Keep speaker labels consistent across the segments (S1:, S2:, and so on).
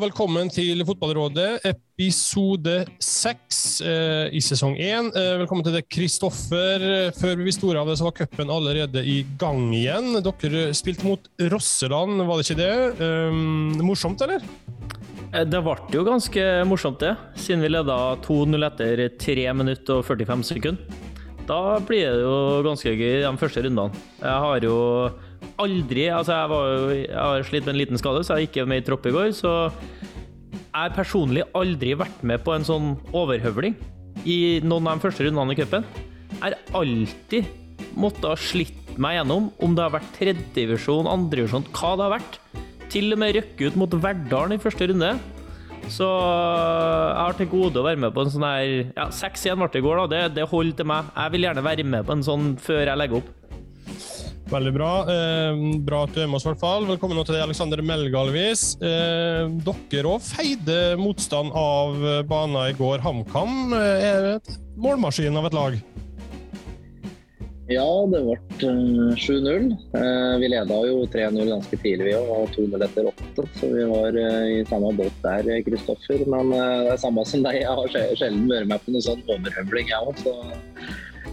S1: velkommen til Fotballrådet, episode seks eh, i sesong én. Eh, velkommen til deg, Kristoffer. Før vi visste ordet av det, så var cupen allerede i gang igjen. Dere spilte mot Rosseland, var det ikke det? Eh, morsomt, eller?
S2: Eh, det ble jo ganske morsomt, det. Siden vi leda 2-0 etter 3 minutter og 45 sekunder. Da blir det jo ganske gøy de første rundene. Jeg har jo aldri Altså, jeg, var jeg har slitt med en liten skade, så jeg gikk med i tropp i går. Så jeg har personlig aldri vært med på en sånn overhøvling i noen av de første rundene i cupen. Jeg har alltid måttet ha slitt meg gjennom, om det har vært tredjedivisjon, andredivisjon, hva det har vært. Til og med røkke ut mot Verdalen i første runde. Så jeg har til gode å være med på en sånn her Ja, 6-1 ble det i går, da. Det, det holder til meg. Jeg vil gjerne være med på en sånn før jeg legger opp.
S1: Veldig bra. Eh, bra at du er med oss, i hvert fall. Velkommen til deg, Alexander Melgalvis. Eh, dere òg feide motstand av banen i går. HamKam eh, er et målmaskin av et lag?
S3: Ja, det ble 7-0. Eh, vi leda jo 3-0 ganske tidlig, vi òg, og 2-0 etter 8. Så vi var eh, i samme båt der, Kristoffer. Men eh, det er samme som deg, jeg har sjelden vært med på noe sånn overhøvling, jeg òg.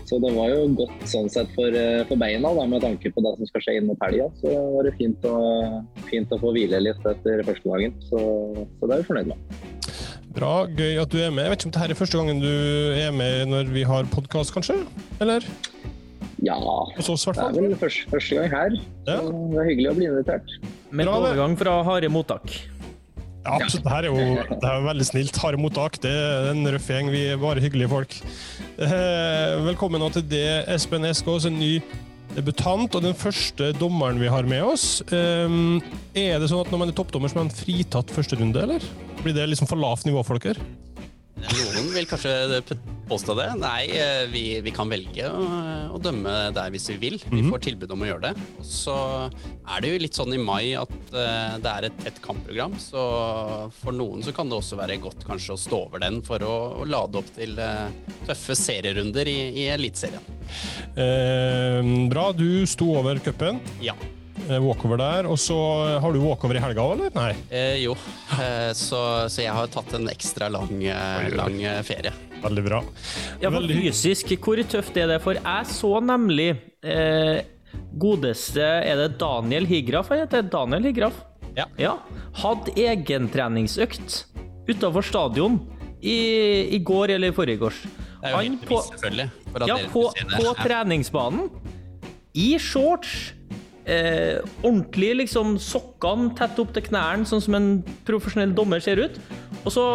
S3: Så det var jo godt sånn sett for, eh, for beina, da, med tanke på det som skal skje inn mot helga. Så var det fint å, fint å, få hvile litt etter første dagen. Så, så det er vi fornøyd med.
S1: Bra, gøy at du er med. Jeg vet ikke om dette er første gangen du er med når vi har podkast, kanskje? Eller?
S3: Ja,
S1: Hos oss,
S3: det er vel første, første gang her. Ja. Så det er hyggelig å bli invitert.
S2: Med overgang fra harde mottak.
S1: Ja, absolutt. Det her er jo det er veldig snilt. Harde mottak. Det er en røff gjeng. Vi er bare hyggelige folk. Eh, velkommen nå til det, Espen Eskås, en ny debutant og den første dommeren vi har med oss. Eh, er det sånn at når man er toppdommer, så er man fritatt første runde, eller? Blir det liksom for lavt nivå for dere?
S4: Noen vil kanskje påstå det. Nei, eh, vi, vi kan velge å, å, dømme der hvis vi vil. Vi mhm. får tilbud om å gjøre det. Og så er det jo litt sånn i mai at uh, det er et tett kampprogram, så for noen så kan det også være godt kanskje å stå over den for å, å lade opp til uh, tøffe serierunder i, i Eliteserien.
S1: Eh, bra. Du sto over cupen.
S4: Ja.
S1: Eh, walkover der. Og så eh, har du walkover i helga òg, eller? Nei?
S4: Eh, jo, eh, så, så, jeg har tatt en ekstra lang, lang ferie.
S1: Veldig bra.
S2: Ja, for Veldig... fysisk, hvor tøft er det? For jeg så nemlig eh, godeste Er det Daniel Higraf han heter? Daniel Higraf?
S4: Ja.
S2: ja. Hadde egentreningsøkt utafor stadion i, i går eller i forrige gårs.
S4: Det er jo helt bevisst, selvfølgelig.
S2: ja, på, på treningsbanen. I shorts eh, ordentlig liksom sokkene tett opp til knærne, sånn som en profesjonell dommer ser ut. Og så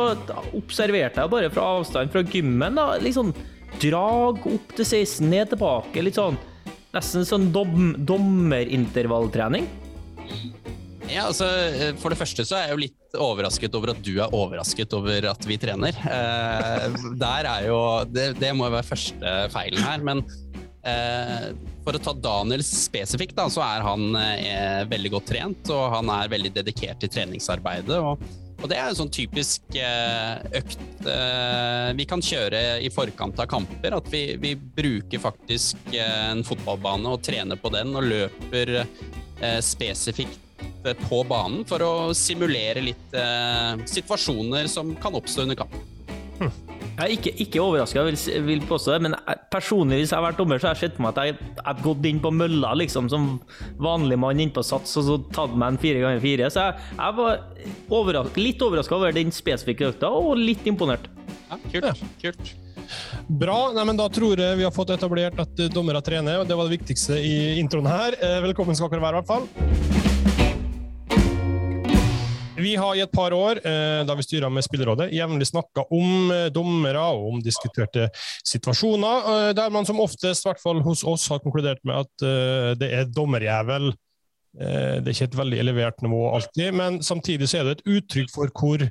S2: observerte jeg bare fra avstand fra gymmen, da, liksom drag opp til 16, ned tilbake. Litt sånn nesten sånn dom, dommerintervalltrening.
S4: Ja, altså, eh, For det første så er jeg jo litt overrasket over at du er overrasket over at vi trener. Eh, der er jo, det, det må jo være første feilen her. Men for å ta Daniel spesifikt, da, så er han eh, veldig godt trent, og han er veldig dedikert til treningsarbeidet. og, og det er en sånn typisk eh, økt vi kan kjøre i forkant av kamper. At vi, vi bruker faktisk en fotballbane og trener på den og løper spesifikt på banen for å simulere litt situasjoner som kan oppstå under kamp.
S2: Jeg er ikke, ikke overraska, vil, vil påstå det, men personlig, hvis jeg har vært dommer, så har jeg sett på meg at jeg har gått inn på mølla liksom, som vanlig mann inn på sats og så tatt meg en fire ganger fire. Så jeg, jeg var overrask, litt overraska over den spesifikke økta, og litt imponert.
S4: Ja, kult. Ja. kult.
S1: Bra. Nei, men Da tror jeg vi har fått etablert at dommere trener, og det var det viktigste i introen her. Eh, velkommen skal dere være, i hvert fall. Vi har i et par år, eh, da vi styra med Spillerådet, jevnlig snakka om eh, dommere og om diskuterte situasjoner, eh, der man som oftest, i hvert fall hos oss, har konkludert med at det er dommerjævel. Det er ikke et veldig elevert nivå alltid, men samtidig så er det et uttrykk for hvor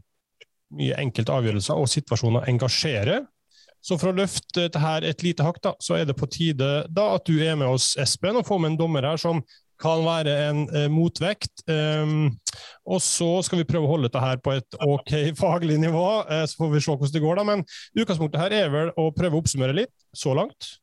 S1: mye enkelte avgjørelser og situasjoner engasjerer. Så for å løfte dette et lite hakk, da, så er det på tide da at du er med oss, Espen, og får med en dommer her som kan være en eh, motvekt. Um, og så skal vi prøve å holde dette her på et ok faglig nivå, eh, så får vi se hvordan det går. da, Men utgangspunktet her er vel å prøve å oppsummere litt, så langt.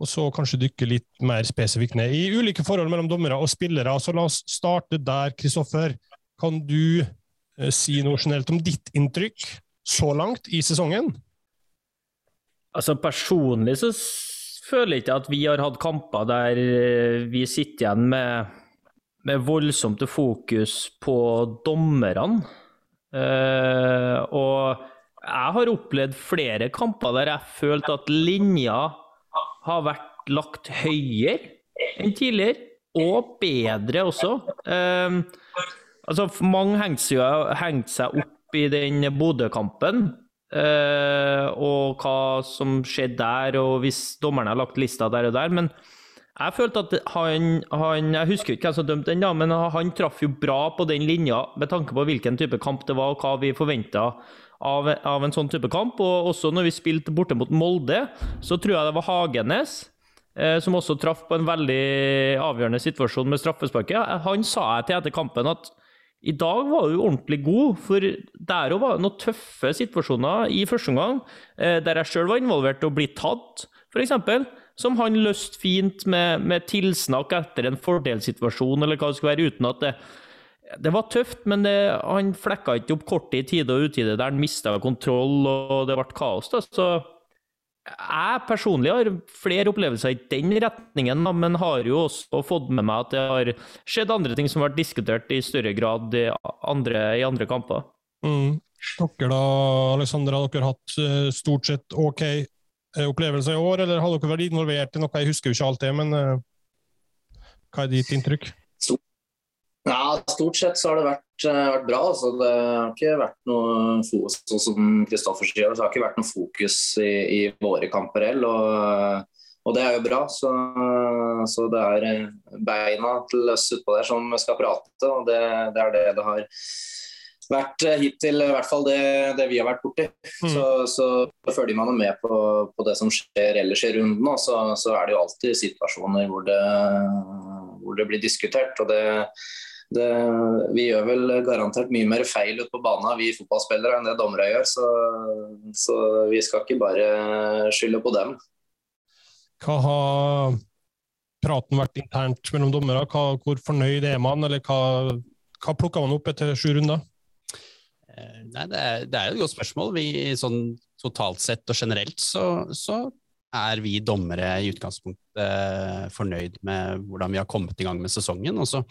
S1: Og så kanskje dykke litt mer spesifikt ned i ulike forhold mellom dommere og spillere. Så la oss starte der, Kristoffer. Kan du eh, si noe generelt om ditt inntrykk så langt i sesongen?
S2: Altså Personlig så føler ikke at vi har hatt kamper der eh, vi sitter igjen med, med voldsomt fokus på dommerne. Uh, og jeg har opplevd flere kamper der jeg følte at linja har vært lagt høyere enn tidligere, og bedre også. Uh, altså, mange hengte seg, hengt seg opp i den Bodø-kampen. Uh, og hva som skjedde der, og hvis dommerne har lagt lista der og der. Men jeg følte at han, han Jeg husker ikke hvem som dømte den, da, men han traff jo bra på den linja med tanke på hvilken type kamp det var, og hva vi forventa av, av, en sånn type kamp. Og også når vi spilte borte mot Molde, så tror jeg det var Hagenes. Uh, som også traff på en veldig avgjørende situasjon med straffesparket. Han sa jeg til etter kampen at i dag var hun ordentlig god, for der òg var det noen tøffe situasjoner i første omgang, eh, der jeg sjøl var involvert og ble tatt, f.eks. Som han løste fint med, med, tilsnakk etter en fordelssituasjon, eller hva det skulle være, uten at det Det var tøft, men det, han flekka ikke opp kortet i tide og utide der han mista kontroll og det ble kaos. da, så jeg personlig har flere opplevelser i den retningen, men har jo også fått med meg at det har skjedd andre ting som har vært diskutert i større grad i andre, i andre kamper.
S1: Mm. Dere da, Alexander, har dere hatt eh, stort sett ok eh, opplevelser i år, eller har dere vært involvert i noe? Jeg husker jo ikke alt det, men uh, hva er ditt inntrykk?
S5: Ja, Stort sett så har det vært, eh, vært bra. Altså. Det har ikke vært noe fokus, sånn som Kristoffer sier, det har ikke vært noe fokus i, i våre kamper heller. Og, og, det er jo bra. Så, så, det er eh, beina til oss utpå der som skal prate, og det, det, er det det har vært eh, hittil. I hvert fall det, det vi har vært borti. Mm. Så, så, følger man med på, på, det som skjer ellers i runden, så, så, er det jo alltid situasjoner hvor det, hvor det blir diskutert. og det det, vi gjør vel garantert mye mer feil ute på banen, vi fotballspillere, enn det dommere gjør. Så, så, vi skal ikke bare skylde på dem.
S1: Hva har praten vært internt mellom dommere? Hva, hvor fornøyd er man, eller hva, hva plukka man opp etter sju runder?
S4: Eh, nei, det er, det er, et godt spørsmål. Vi, sånn totalt sett og generelt så, så er vi dommere i utgangspunktet fornøyd med hvordan vi har kommet i gang med sesongen. Og så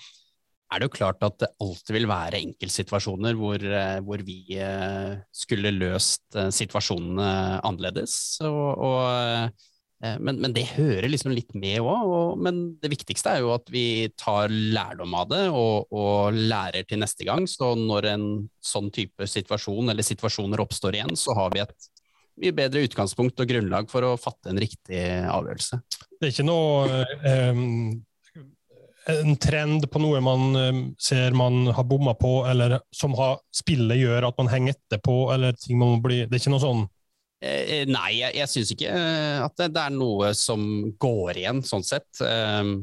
S4: er det jo klart at det alltid vil være enkeltsituasjoner hvor, eh, hvor vi eh, skulle løst eh, situasjonene annerledes. Og, og, men, men, det hører liksom litt med òg. Men det viktigste er jo at vi tar lærdom av det og, og, lærer til neste gang. Så når en sånn type situasjon eller situasjoner oppstår igjen, så har vi et mye bedre utgangspunkt og grunnlag for å fatte en riktig avgjørelse.
S1: Det er ikke noe um en trend på noe man eh, ser man har bomma på, eller som har, spillet gjør at man henger etter på, eller ting man må bli Det er ikke noe sånn?
S4: Eh, eh nei, jeg, jeg syns ikke eh, at det, det, er noe som går igjen, sånn sett. Eh,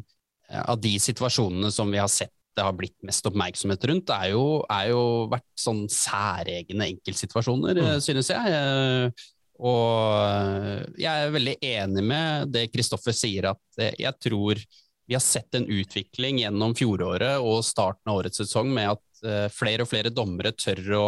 S4: av de situasjonene som vi har sett det har blitt mest oppmerksomhet rundt, det er jo, er jo vært sånn særegne enkeltsituasjoner, mm. synes jeg. Eh, og jeg er veldig enig med det Kristoffer sier, at jeg tror vi har sett en utvikling gjennom fjoråret og starten av årets sesong med at uh, flere og flere dommere tør å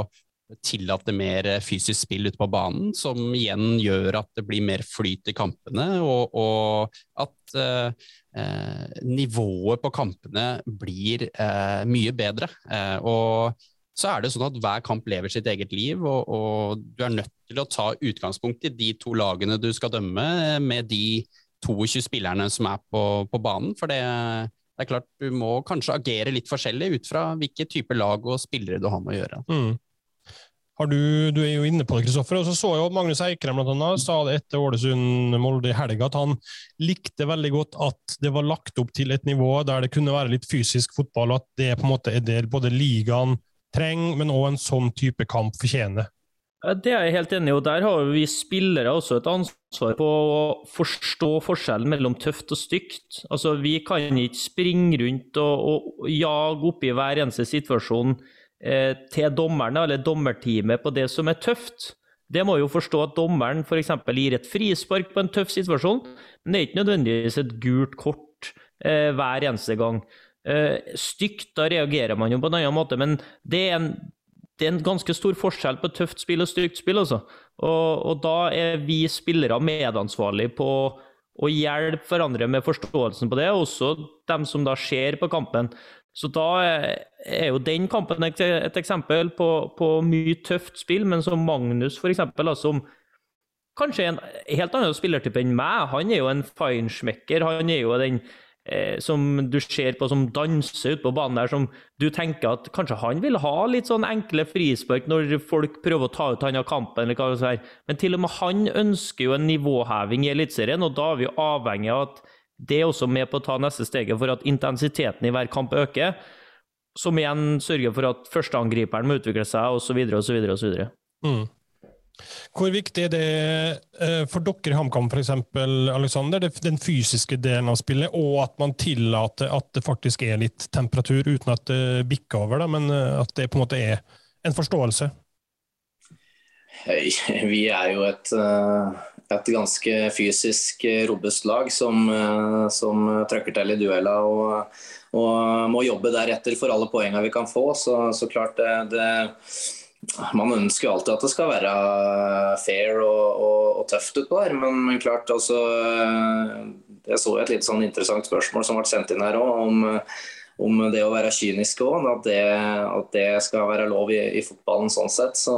S4: tillate mer fysisk spill ute på banen, som igjen gjør at det blir mer flyt i kampene, og, og at uh, uh, nivået på kampene blir mye bedre. og så er det sånn at hver kamp lever sitt eget liv, og, og, du er nødt til å ta utgangspunkt i de to lagene du skal dømme, med de 22 spillerne som er på, på banen. For det, det, er klart du må kanskje agere litt forskjellig ut fra hvilke typer lag og spillere du har med å gjøre.
S1: Mm. Du, du, er jo inne på det, Kristoffer. og så så jo Magnus Eikrem blant annet, sa det etter Ålesund-Molde i helga at han likte veldig godt at det var lagt opp til et nivå der det kunne være litt fysisk fotball, og at det på en måte er det både ligaen trenger, men òg en sånn type kamp fortjener.
S2: Det er jeg helt enig i, og der har vi spillere også et ansvar på å forstå forskjellen mellom tøft og stygt. Altså, Vi kan ikke springe rundt og, og jage i hver eneste situasjon eh, til dommerne eller dommerteamet på det som er tøft. Det må jo forstå at dommeren f.eks. gir et frispark på en tøff situasjon, men det er ikke nødvendigvis et gult kort eh, hver eneste gang. Eh, stygt, da reagerer man jo på en annen måte, men det er en det er en ganske stor forskjell på tøft spill og stygt spill. Altså. Og, og, da er vi spillere medansvarlige på å hjelpe hverandre med forståelsen på det, også dem som da ser på kampen. Så da er jo den kampen et, et eksempel på, på, mye tøft spill, men som Magnus, eksempel, som kanskje er en helt annen spillertype enn meg. Han er jo en feinschmecker. Han er jo den som du ser på som danser ute på banen der, som du tenker at kanskje han vil ha litt sånn enkle frispark når folk prøver å ta ut han av kampen, eller hva det er. Men til og med han ønsker jo en nivåheving i Eliteserien, og da er vi jo avhengig av at det er også med på å ta neste steget for at intensiteten i hver kamp øker, som igjen sørger for at førsteangriperen må utvikle seg, osv., osv., osv. Mm.
S1: Hvor viktig er det eh, for dere i HamKam f.eks., Alexander, den fysiske delen av spillet, og at man tillater at det faktisk er litt temperatur, uten at det bikker over, da, men eh, at det på en måte er en forståelse?
S5: Vi er jo et, eh, et ganske fysisk robust lag som, som trøkker til i dueller og, og, må jobbe deretter for alle poengene vi kan få. Så, så klart det, det man ønsker alltid at det skal være fair og, og, og tøft utpå der, men, men, klart altså Jeg så et litt sånn interessant spørsmål som ble sendt inn her òg, om, om, det å være kynisk òg. At, at, det skal være lov i, i fotballen sånn sett. Så,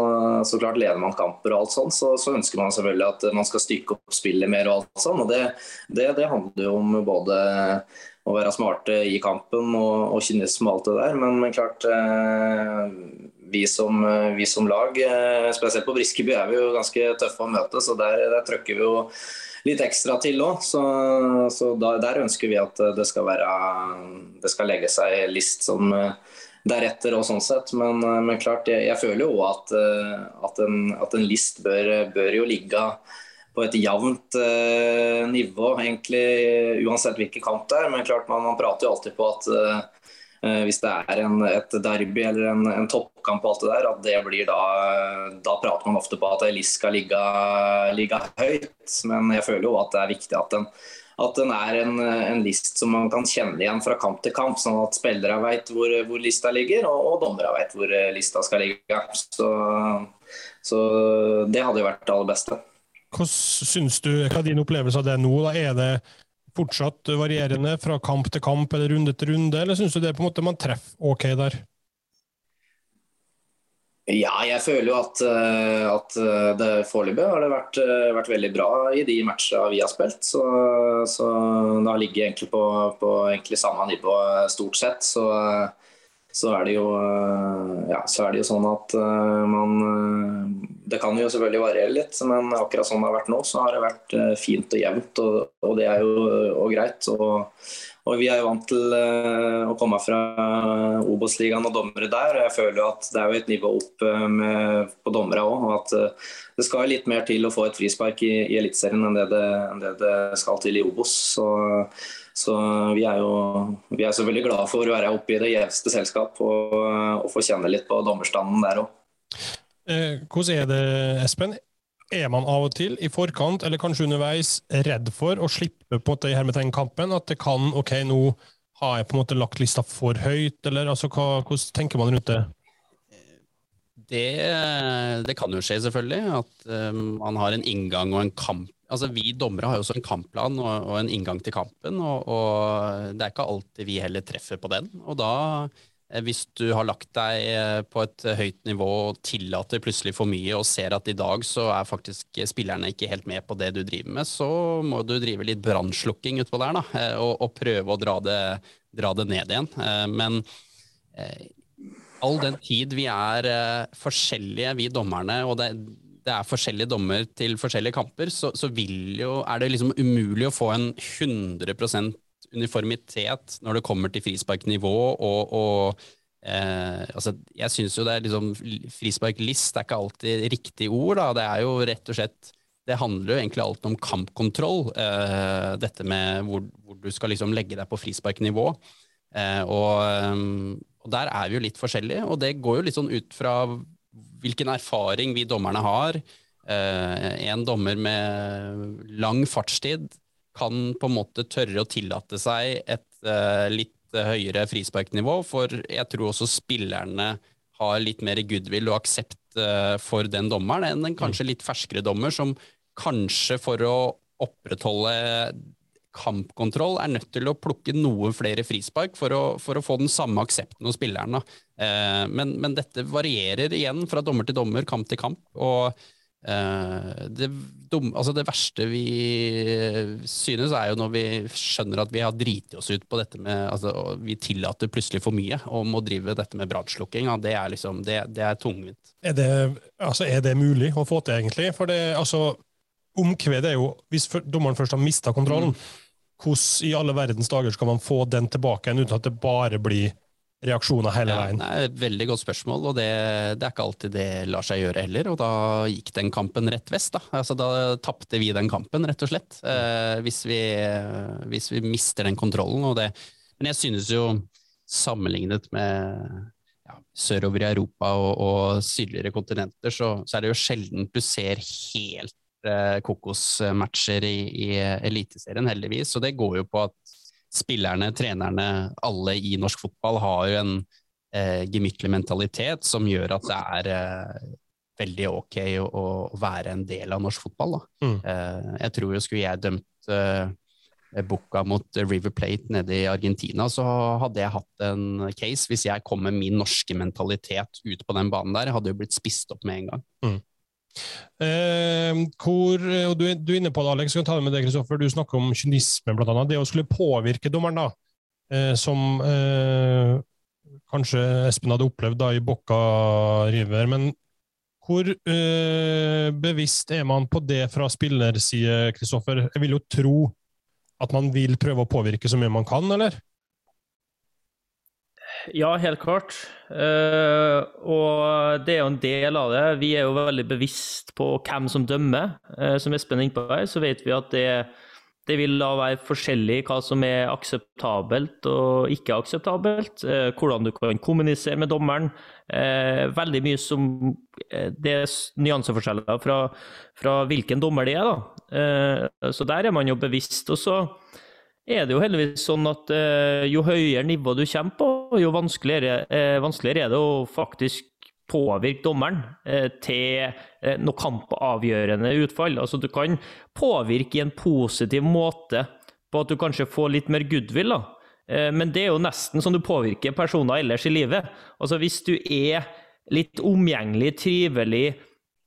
S5: så, klart leder man kamper og alt sånn, så, så, ønsker man selvfølgelig at man skal stykke opp spillet mer og alt sånn. Og det, det, det handler jo om både å være smarte i kampen og, og kynisme og alt det der, men, men klart eh, vi som, eh, vi som, lag, eh, spesielt på Briskeby, er vi jo ganske tøffe å møte. Så der, der trøkker vi jo litt ekstra til òg. Så, så der, der, ønsker vi at det skal, være, det skal legge seg list som eh, deretter og sånn sett. Men, men klart, jeg, jeg føler jo at, at, en, at en list bør, bør, jo ligge på et jevnt nivå, egentlig uansett hvilken kamp det er. Men klart, man, man prater jo alltid på at Eh, hvis det er en, et derby eller en, en, toppkamp og alt det der, at det blir da Da prater man ofte på at LIS skal ligge, ligge høyt. Men jeg føler jo at det er viktig at den, at den er en, en, list som man kan kjenne igjen fra kamp til kamp, sånn at spillere vet hvor, hvor lista ligger, og, og dommere vet hvor lista skal ligge. Så, så det hadde jo vært det aller beste.
S1: Hva syns du, hva er din opplevelse av det nå? Da er det fortsatt varierende fra kamp til kamp eller runde til runde, eller syns du det på en måte man treffer ok der?
S5: Ja, jeg føler jo at, eh, at eh, det foreløpig har det vært, eh, vært, veldig bra i de matchene vi har spilt. Så, så det har ligget egentlig på, på egentlig samme nivå stort sett. Så, så, er det jo, ja, så er det jo sånn at man det kan jo selvfølgelig variere litt, men akkurat sånn det har vært nå, så har det vært eh, fint og jevnt. Og, og det er jo og greit. Og, og, vi er jo vant til å komme fra Obos-ligaen og dommere der. og Jeg føler jo at det er jo et nivå opp med, på dommere òg. Og at det skal litt mer til å få et frispark i, i Eliteserien enn, enn, det det skal til i Obos. Så, så vi er jo vi er så veldig glade for å være oppe i det gjeveste selskap og, og få kjenne litt på dommerstanden der òg.
S1: Eh, hvordan er det, Espen? Er man av og til i forkant, eller kanskje underveis, redd for å slippe på det her med i kampen? At det kan OK, nå har jeg på en måte lagt lista for høyt, eller altså, hva, hvordan tenker man rundt det?
S4: Det, det kan jo skje, selvfølgelig. At um, man har en inngang og en kamp. Altså, Vi dommere har jo også en kampplan og, og en inngang til kampen, og, og, det er ikke alltid vi heller treffer på den. Og da Eh, hvis du har lagt deg eh, på et høyt nivå og tillater plutselig for mye og ser at i dag så er faktisk spillerne ikke helt med på det du driver med, så må du drive litt brannslukking utpå der da, eh, og, og, prøve å dra det, dra det, ned igjen. Men all den tid vi er forskjellige, vi dommerne, og det, det er forskjellige dommer til forskjellige kamper, så, så jo, er det liksom umulig å få en 100% uniformitet når det kommer til frisparknivå og, og eh, altså, Jeg syns jo det er liksom Frisparklist er ikke alltid riktig ord. Da. Det er jo rett og slett Det handler jo egentlig alltid om kampkontroll. Eh, dette med hvor, hvor, du skal liksom legge deg på frisparknivå. Eh, og, eh, og, der er vi jo litt forskjellige, og det går jo litt sånn ut fra hvilken erfaring vi dommerne har. Eh, en dommer med lang fartstid kan på en måte tørre å tillate seg et uh, litt høyere frisparknivå, for jeg tror også spillerne har litt mer goodwill og aksept uh, for den dommeren enn en kanskje litt ferskere dommer, som kanskje for å opprettholde kampkontroll er nødt til å plukke noen flere frispark for å, for å få den samme aksepten hos spilleren. Eh, men, men, dette varierer igjen fra dommer til dommer, kamp til kamp. og eh, det, dum, altså det, verste vi synes, er jo når vi skjønner at vi har driti oss ut på dette med altså, Vi tillater plutselig for mye om å drive dette med brannslukking. Ja, det er liksom, det, det er tungvint.
S1: Er det, altså, er det mulig å få til, egentlig? For det, altså, omkvedet er jo Hvis dommeren først har mista kontrollen, mm. Hvordan i alle verdens dager skal man få den tilbake igjen uten at det bare blir reaksjoner hele veien?
S4: Ja, det et veldig godt spørsmål, og det, det, er ikke alltid det lar seg gjøre heller. Og da gikk den kampen rett vest. Da, altså, da tapte vi den kampen, rett og slett. Eh, hvis, vi, hvis, vi, mister den kontrollen. Og det. Men jeg synes jo, sammenlignet med ja, sørover i Europa og, og sydligere kontinenter, så, så, er det jo sjelden du ser helt kokosmatcher i, i Eliteserien, heldigvis. Og det går jo på at spillerne, trenerne, alle i norsk fotball har jo en eh, gemyttlig mentalitet som gjør at det er eh, veldig ok å, å, være en del av norsk fotball. Mm. Eh, jeg tror jo skulle jeg dømt eh, Boca mot River Plate nede i Argentina, så hadde jeg hatt en case hvis jeg kom med min norske mentalitet ut på den banen der. Hadde jo blitt spist opp med en gang. Mm.
S1: Eh, hvor, og du, du, er inne på det, Alex. Kan ta det med deg. Du snakker om kynisme, blant. Det å skulle påvirke dommeren, da, eh, som eh, kanskje Espen hadde opplevd da i Bocca River. Men hvor eh, bevisst er man på det fra spillerside, Kristoffer? Jeg vil jo tro at man vil prøve å påvirke så mye man kan, eller?
S2: Ja, helt klart. Uh, og det er jo en del av det. Vi er jo veldig bevisst på hvem som dømmer. Uh, som Espen er inne på her, så vet vi at det, det, vil da være forskjellig hva som er akseptabelt og ikke akseptabelt. Uh, hvordan du kan kommunisere med dommeren. veldig mye som Det er nyanseforskjeller fra, fra, hvilken dommer det er, da. så der er man jo bevisst. Og så er det jo heldigvis sånn at jo høyere nivå du kommer på, jo vanskeligere, eh, vanskeligere er det å faktisk påvirke dommeren eh, til eh, noe kampavgjørende utfall. Altså Du kan påvirke i en positiv måte på at du kanskje får litt mer goodwill. da. Men det er jo nesten som du påvirker personer ellers i livet. Altså Hvis du er litt omgjengelig, trivelig,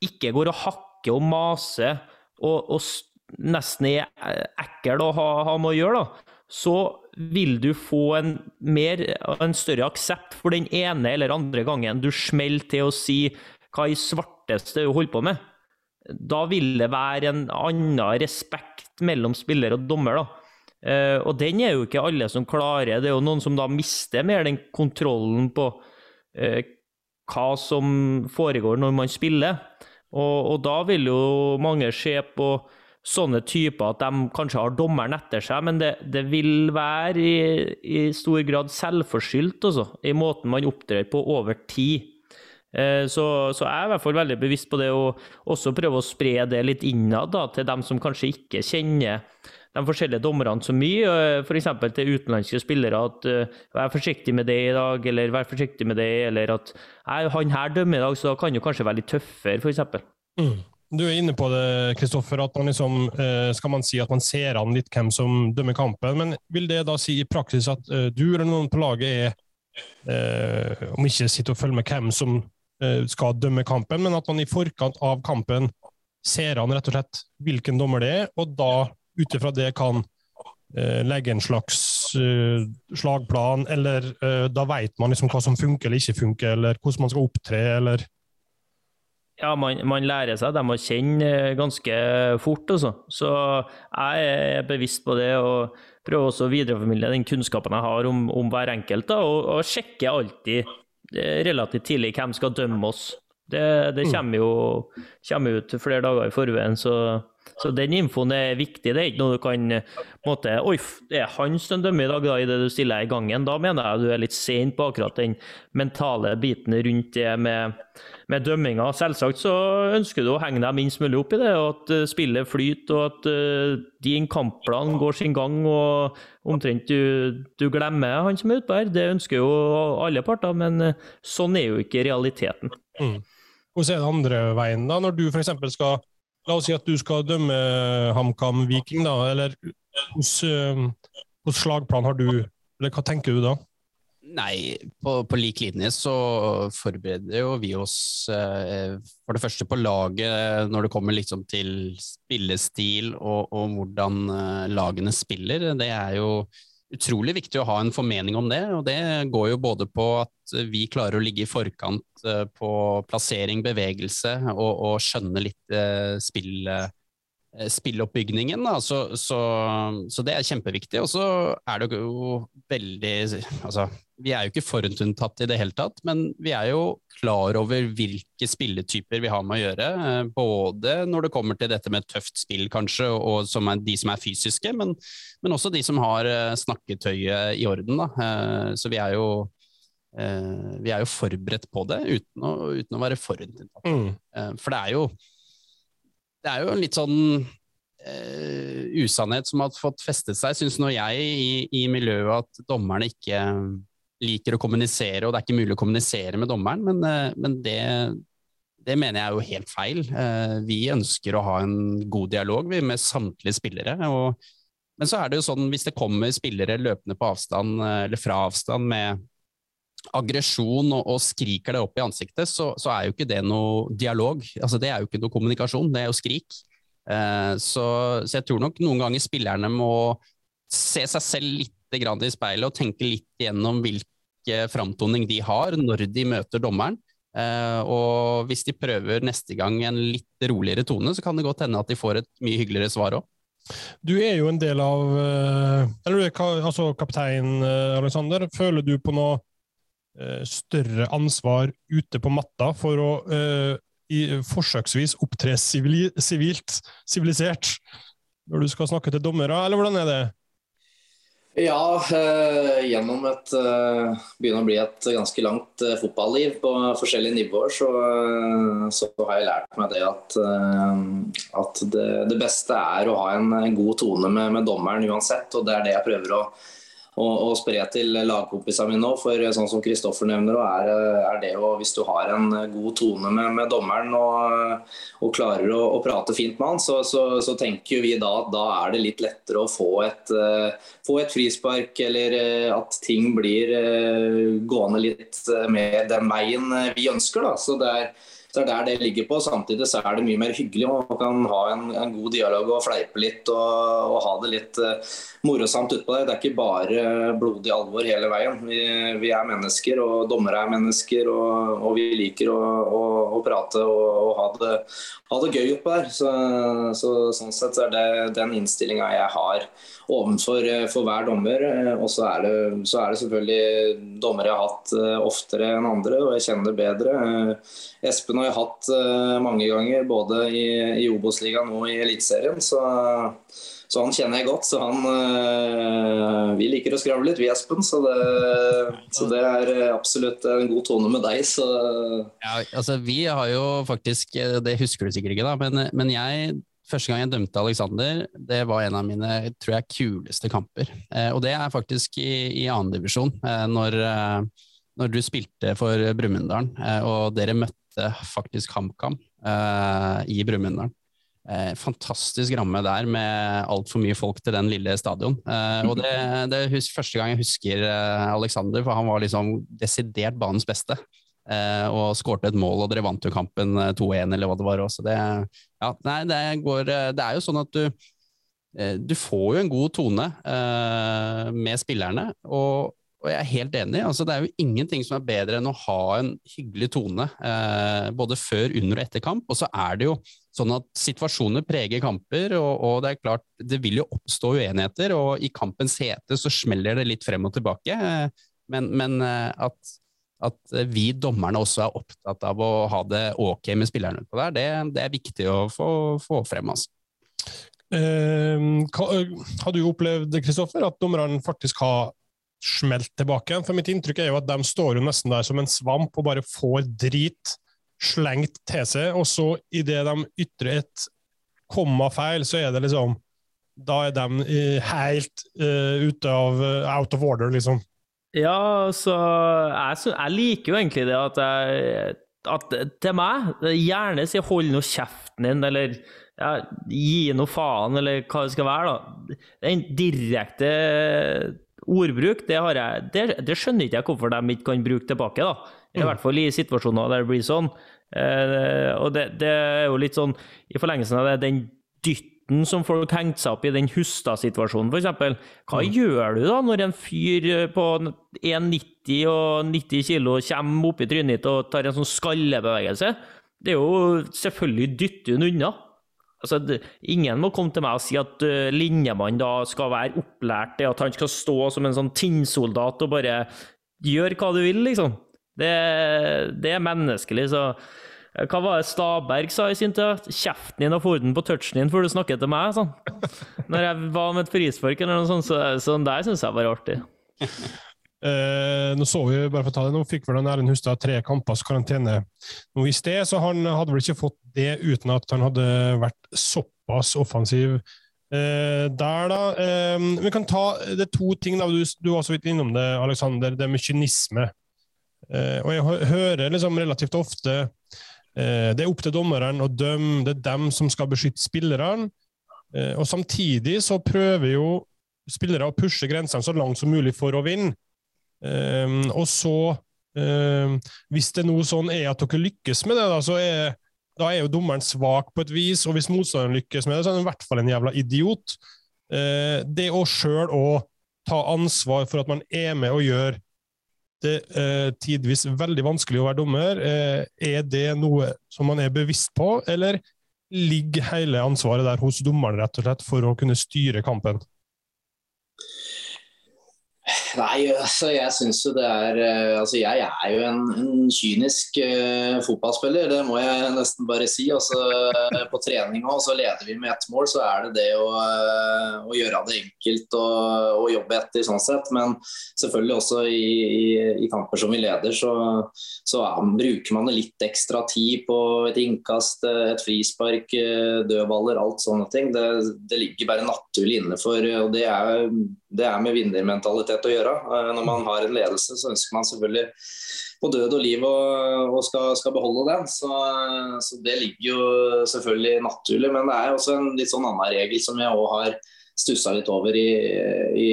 S2: ikke går og hakker og maser og, og nesten er ekkel å ha, ha med å gjøre, da, så vil du få en, mer, en større aksept for den ene eller andre gangen du smeller til å si hva i svarteste du holder på med. Da vil det være en annen respekt mellom spiller og dommer. da. Uh, og den er jo ikke alle som klarer. Det er jo noen som da mister mer den kontrollen på uh, hva som foregår når man spiller. Og, og da vil jo mange se på sånne typer at de kanskje har dommeren etter seg, men det, det vil være i, i, stor grad selvforskyldt også, i måten man opptrer på over tid. Eh, så, så, jeg er i hvert fall veldig bevisst på det, å også prøve å spre det litt innad da, til dem som kanskje ikke kjenner de forskjellige dommerne så mye, eh, f.eks. til utenlandske spillere at uh, 'vær forsiktig med det i dag', eller 'vær forsiktig med det', eller at 'han her dømmer i dag, så da kan jo kanskje være litt tøffere', f.eks. Mm.
S1: Du er inne på det, Kristoffer, at man liksom, eh, skal man si at man ser an litt hvem som dømmer kampen. Men vil det da si i praksis at eh, du eller noen på laget er eh, Om ikke sitter og følger med hvem som skal dømme kampen, men at man i forkant av kampen ser an rett og slett hvilken dommer det er, og da ut ifra det kan legge en slags slagplan, eller da vet man liksom hva som funker eller ikke funker, eller hvordan man skal opptre, eller
S2: ja, man, man, lærer seg dem å kjenne eh, ganske fort, Også. Så jeg er bevisst på det og prøver også å videreformidle den kunnskapen jeg har om, om hver enkelt. Da, og, og sjekker alltid eh, relativt tidlig hvem skal dømme oss. Det, det kommer jo kommer ut flere dager i forveien, så så den infoen er viktig. Det er ikke noe du kan måte, Oi, det er han som dømmer i dag, da, idet du stiller i gangen. Da mener jeg du er litt sent på akkurat den mentale biten rundt det med, med dømminga. Selvsagt så ønsker du å henge deg minst mulig opp i det, og at uh, spillet flyter, og at uh, din kampplan går sin gang, og omtrent du, du glemmer han som er utpå her. Det ønsker jo alle parter, men uh, sånn er jo ikke realiteten.
S1: Mm. Hvordan er det andre veien, da, når du f.eks. skal La oss si at du skal dømme HamKam Viking, da. Eller hvilken uh, slagplan har du, eller hva tenker du da?
S4: Nei, på, på, lik linje så forbereder jo vi oss eh, for det første på laget når det kommer liksom til spillestil og, og hvordan eh, lagene spiller. Det er jo utrolig viktig å ha en formening om det. og Det går jo både på at vi klarer å ligge i forkant eh, på plassering, bevegelse, og, og skjønne litt eh, Da. spilloppbygningen. Så, så, så, det er kjempeviktig. Og så er det jo veldig Altså, vi er jo ikke forhåndsunntatt i det hele tatt, men vi er jo klar over hvilke spilletyper vi har med å gjøre. Eh, både når det kommer til dette med tøft spill, kanskje, og som er de som er fysiske, men, men også de som har eh, snakketøyet i orden. Da. Eh, så vi er jo vi er jo forberedt på det, uten å, uten å være forutinntatt. Mm. For det er jo det er jo litt sånn uh, usannhet som har fått festet seg, syns nå jeg, i, i, miljøet at dommerne ikke liker å kommunisere, og det er ikke mulig å kommunisere med dommeren, men, uh, men det, det, mener jeg er jo helt feil. Uh, vi ønsker å ha en god dialog med samtlige spillere. og men så er det jo sånn, hvis det kommer spillere løpende på avstand, eller fra avstand med aggresjon og, og, skriker det opp i ansiktet, så, så, er jo ikke det noe dialog. Altså, det er jo ikke noe kommunikasjon, det er jo skrik. Eh, så, så, jeg tror nok noen ganger spillerne må se seg selv litt i speilet og tenke litt gjennom hvilke framtoning de har når de møter dommeren. Eh, og hvis de prøver neste gang en litt roligere tone, så kan det godt hende at de får et mye hyggeligere svar òg.
S1: Du er jo en del av eh, Eller du er altså kaptein, eh, Alexander. Føler du på noe større ansvar ute på matta for å uh, i, forsøksvis opptre sivilt, sivilisert, når du skal snakke til dommere, eller hvordan er det?
S5: Ja, uh, gjennom et uh, begynner å bli et ganske langt uh, fotballiv på forskjellige nivåer, så, så, har jeg lært meg det at, at det, det, beste er å ha en, en god tone med, med, dommeren uansett. Og det er det jeg prøver å og, og spre til lagkompisene mine òg. For sånn som Kristoffer nevner, er, er, det jo hvis du har en god tone med, med dommeren og, og klarer å, å, prate fint med han, så, så, så, tenker vi da at da er det litt lettere å få et, uh, få et frispark, eller uh, at ting blir uh, gående litt mer den veien vi ønsker. Da. Så det er så det er der det ligger på. Samtidig så er det mye mer hyggelig. Man kan ha en, en god dialog og fleipe litt og, og ha det litt uh, morosamt utpå der. Det er ikke bare blodig alvor hele veien. Vi, vi er mennesker, og dommere er mennesker, og, og vi liker å, å, å prate og, og, ha, det, ha det gøy utpå der. Så, så, sånn sett er det den innstillinga jeg har overfor eh, for hver dommer. Eh, og så er, det, så er det selvfølgelig dommere jeg har hatt oftere enn andre, og jeg kjenner det bedre. Espen har jeg hatt mange ganger, både i, i Obos-ligaen og i Eliteserien. Så, så, han kjenner jeg godt. Så han Vi liker å skravle litt, vi Espen. Så det, så det, er absolutt en god tone med deg. Så.
S4: Ja, altså Vi har jo faktisk Det husker du sikkert ikke, da, men, men jeg Første gang jeg dømte Alexander, det var en av mine tror jeg, kuleste kamper. Eh, og det er faktisk i, i annendivisjon, eh, når, eh, når du spilte for Brumunddal eh, og dere møtte faktisk HamKam uh, i Brumunddal. Eh, fantastisk ramme der med altfor mye folk til den lille stadion. Eh, og det, det er første gang jeg husker eh, Alexander, for han var liksom desidert banens beste. Eh, og skårte et mål, og dere vant jo kampen 2-1, eh, eller hva det var. Også. Det, ja, nei, det, går, det er jo sånn at du, du får jo en god tone med spillerne. og og jeg er helt enig. altså Det er jo ingenting som er bedre enn å ha en hyggelig tone eh, både før, under og etter kamp. Og så er det jo sånn at situasjoner preger kamper, og, og, det er klart det vil jo oppstå uenigheter. Og i kampens hete så smeller det litt frem og tilbake. Eh, men, men eh, at, at vi dommerne også er opptatt av å ha det ok med spillerne utpå der, det, det, er viktig å få, få frem. Altså.
S1: Eh, har du opplevd Kristoffer, at dommerne faktisk har smelt tilbake? For mitt inntrykk er jo at de står jo nesten der som en svamp og bare får drit slengt til seg, og så idet de ytrer et komma feil, så er det liksom Da er de uh, helt uh, ute av out of order, liksom.
S2: Ja, så jeg, jeg, liker jo egentlig det at jeg at til meg Gjerne si 'hold nå kjeften din', eller ja, 'gi nå faen', eller hva det skal være. da. Den direkte ordbruk, det, har jeg, det, det skjønner ikke jeg hvorfor de ikke kan bruke tilbake. da. I mm. hvert fall i situasjoner der det blir sånn. Eh, og det, det, er jo litt sånn, i forlengelsen av det, den dytt frykten som folk hengte seg opp i den Hustad-situasjonen, f.eks. Hva mm. gjør du da når en fyr eh, på 1,90 og 90 kilo kommer opp i trynet ditt og tar en sånn skallebevegelse? Det er jo selvfølgelig dytter hun unna. Altså, det, ingen må komme til meg og si at uh, linjemannen da skal være opplært til at han skal stå som en sånn tinnsoldat og bare gjøre hva du vil, liksom. Det, det er menneskelig, så Eh, hva var det Staberg sa i sin tid? Kjeften din og forden på touchen din før du snakker til meg, sånn. Når jeg var med et frispark eller noe sånt, så sånn der syns jeg var artig.
S1: Eh, nå så vi bare for å ta det, nå fikk vel Erlend Hustad tre kampers karantene nå i sted, så han hadde vel ikke fått det uten at han hadde vært såpass offensiv eh, der, da. Eh, vi kan ta det to ting, da. Du, du var så vidt innom det, Aleksander, det med kynisme. Eh, og jeg hører liksom relativt ofte Eh, det er opp til dommeren å dømme, det er dem som skal beskytte spillerne. Eh, og samtidig så prøver jo spillere å pushe grensene så langt som mulig for å vinne. Eh, og så, hvis det nå sånn er at dere lykkes med det, da, så er, da er jo dommeren svak på et vis. Og hvis motstanderen lykkes med det, så er han i hvert fall en jævla idiot. Det å sjøl òg ta ansvar for at man er med og gjør det er eh, tidvis veldig vanskelig å være dommer. Eh, er det noe som man er bevisst på, eller ligger hele ansvaret der hos dommeren rett og slett for å kunne styre kampen?
S5: Nei, altså jeg syns jo det er eh, Altså jeg er jo en, en kynisk uh, fotballspiller, det må jeg nesten bare si. Altså, på trening òg, så leder vi med ett mål, så er det det å, å gjøre det enkelt og, og, jobbe etter, sånn sett. Men selvfølgelig også i, i, i kamper som vi leder, så, så um, bruker man litt ekstra tid på et innkast, et frispark, dødballer, alt sånne ting. Det, det ligger bare naturlig inne for, og det er, det er med vinnermentalitet å gjøre. Eh, når man har en ledelse, så ønsker man selvfølgelig på død og liv og, skal, skal, beholde den. Så, så, det ligger jo selvfølgelig naturlig. Men det er også en litt sånn annen regel som jeg òg har stussa litt over i, i,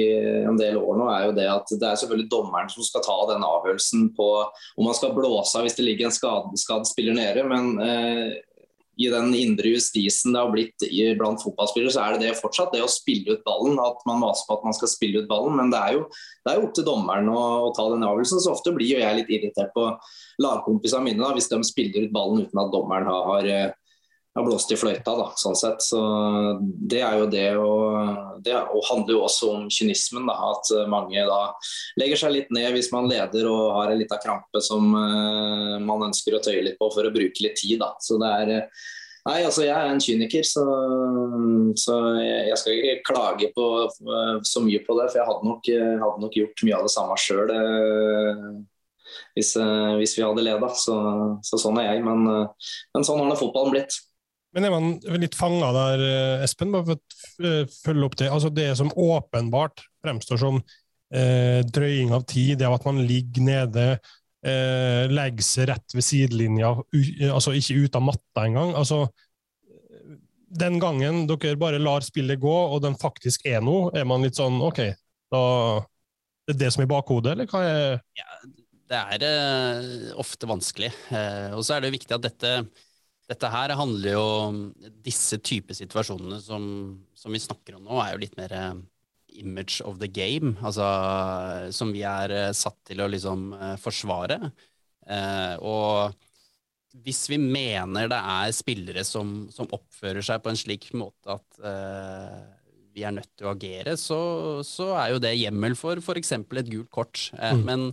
S5: en del år nå, er jo det at det er selvfølgelig dommeren som skal ta den avgjørelsen på om man skal blåse av hvis det ligger en skadd spiller nede. Men eh, i den indre justisen det har blitt blant fotballspillere, så er det det fortsatt det å spille ut ballen. At man maser på at man skal spille ut ballen. Men det er jo, det er jo opp til dommeren å, å, ta den avgjørelsen. Så ofte blir jo jeg litt irritert på lagkompisene mine da, hvis de spiller ut ballen uten at dommeren har, har, eh, har blåst i fløyta. Da, sånn sett. Så det er jo det og Det og handler jo også om kynismen. Da, at mange da legger seg litt ned hvis man leder og har en lita krampe som uh, man ønsker å tøye litt på for å bruke litt tid. Da. Så det er Nei, altså jeg er en kyniker, så, så jeg skal ikke klage på, så mye på det. For jeg hadde nok, hadde nok gjort mye av det samme sjøl eh, hvis, eh, hvis, vi hadde leda. Så, så, sånn er jeg. Men, eh, men sånn har nå fotballen blitt.
S1: Men er man litt fanga der, Espen, bare for å følge opp det? Altså Det som åpenbart fremstår som eh, drøying av tid, det av at man ligger nede eh, legger seg rett ved sidelinja, altså ikke ut av matta engang. Altså, den gangen dere bare lar spillet gå, og den faktisk er noe, er man litt sånn OK, da det er det som er i bakhodet, eller hva er
S4: ja, Det er eh, ofte vanskelig. Eh, og så er det viktig at dette, dette her handler jo om Disse type situasjonene som, som, vi snakker om nå, er jo litt mer eh, image of the game, altså, som vi er uh, satt til å liksom forsvare. Eh, og hvis vi mener det er spillere som, som, oppfører seg på en slik måte at vi er nødt til å agere, så, så, er jo det hjemmel for f.eks. et gult kort. Mm. Men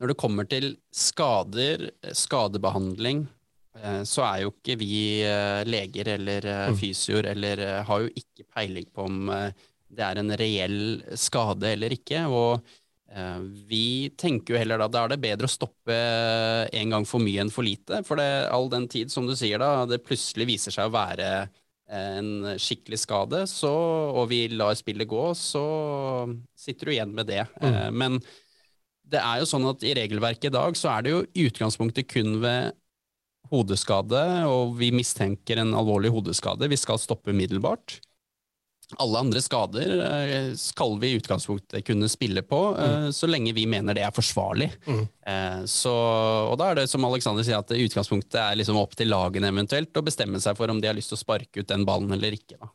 S4: når det kommer til skader, skadebehandling, eh, så er jo ikke vi eh, leger eller eh,
S1: Mm.
S4: fysioer eller har jo ikke peiling på om det er en reell skade eller ikke. Og vi tenker jo heller da da er det bedre å stoppe en gang for mye enn for lite. For det, all den tid, som du sier da, det plutselig viser seg å være en skikkelig skade, så, og vi lar spillet gå, så sitter du igjen med det.
S1: Mm.
S4: Men det er jo sånn at i regelverket i dag så er det jo i utgangspunktet kun ved hodeskade, og vi mistenker en alvorlig hodeskade. Vi skal stoppe umiddelbart. Alle andre skader eh, skal vi i utgangspunktet kunne spille på, mm. så lenge vi mener det er forsvarlig.
S1: Mm.
S4: Eh, Så, og da er det som Alexander sier, at utgangspunktet er liksom opp til lagene eventuelt å bestemme seg for om de har lyst til å sparke ut den ballen eller ikke. Da.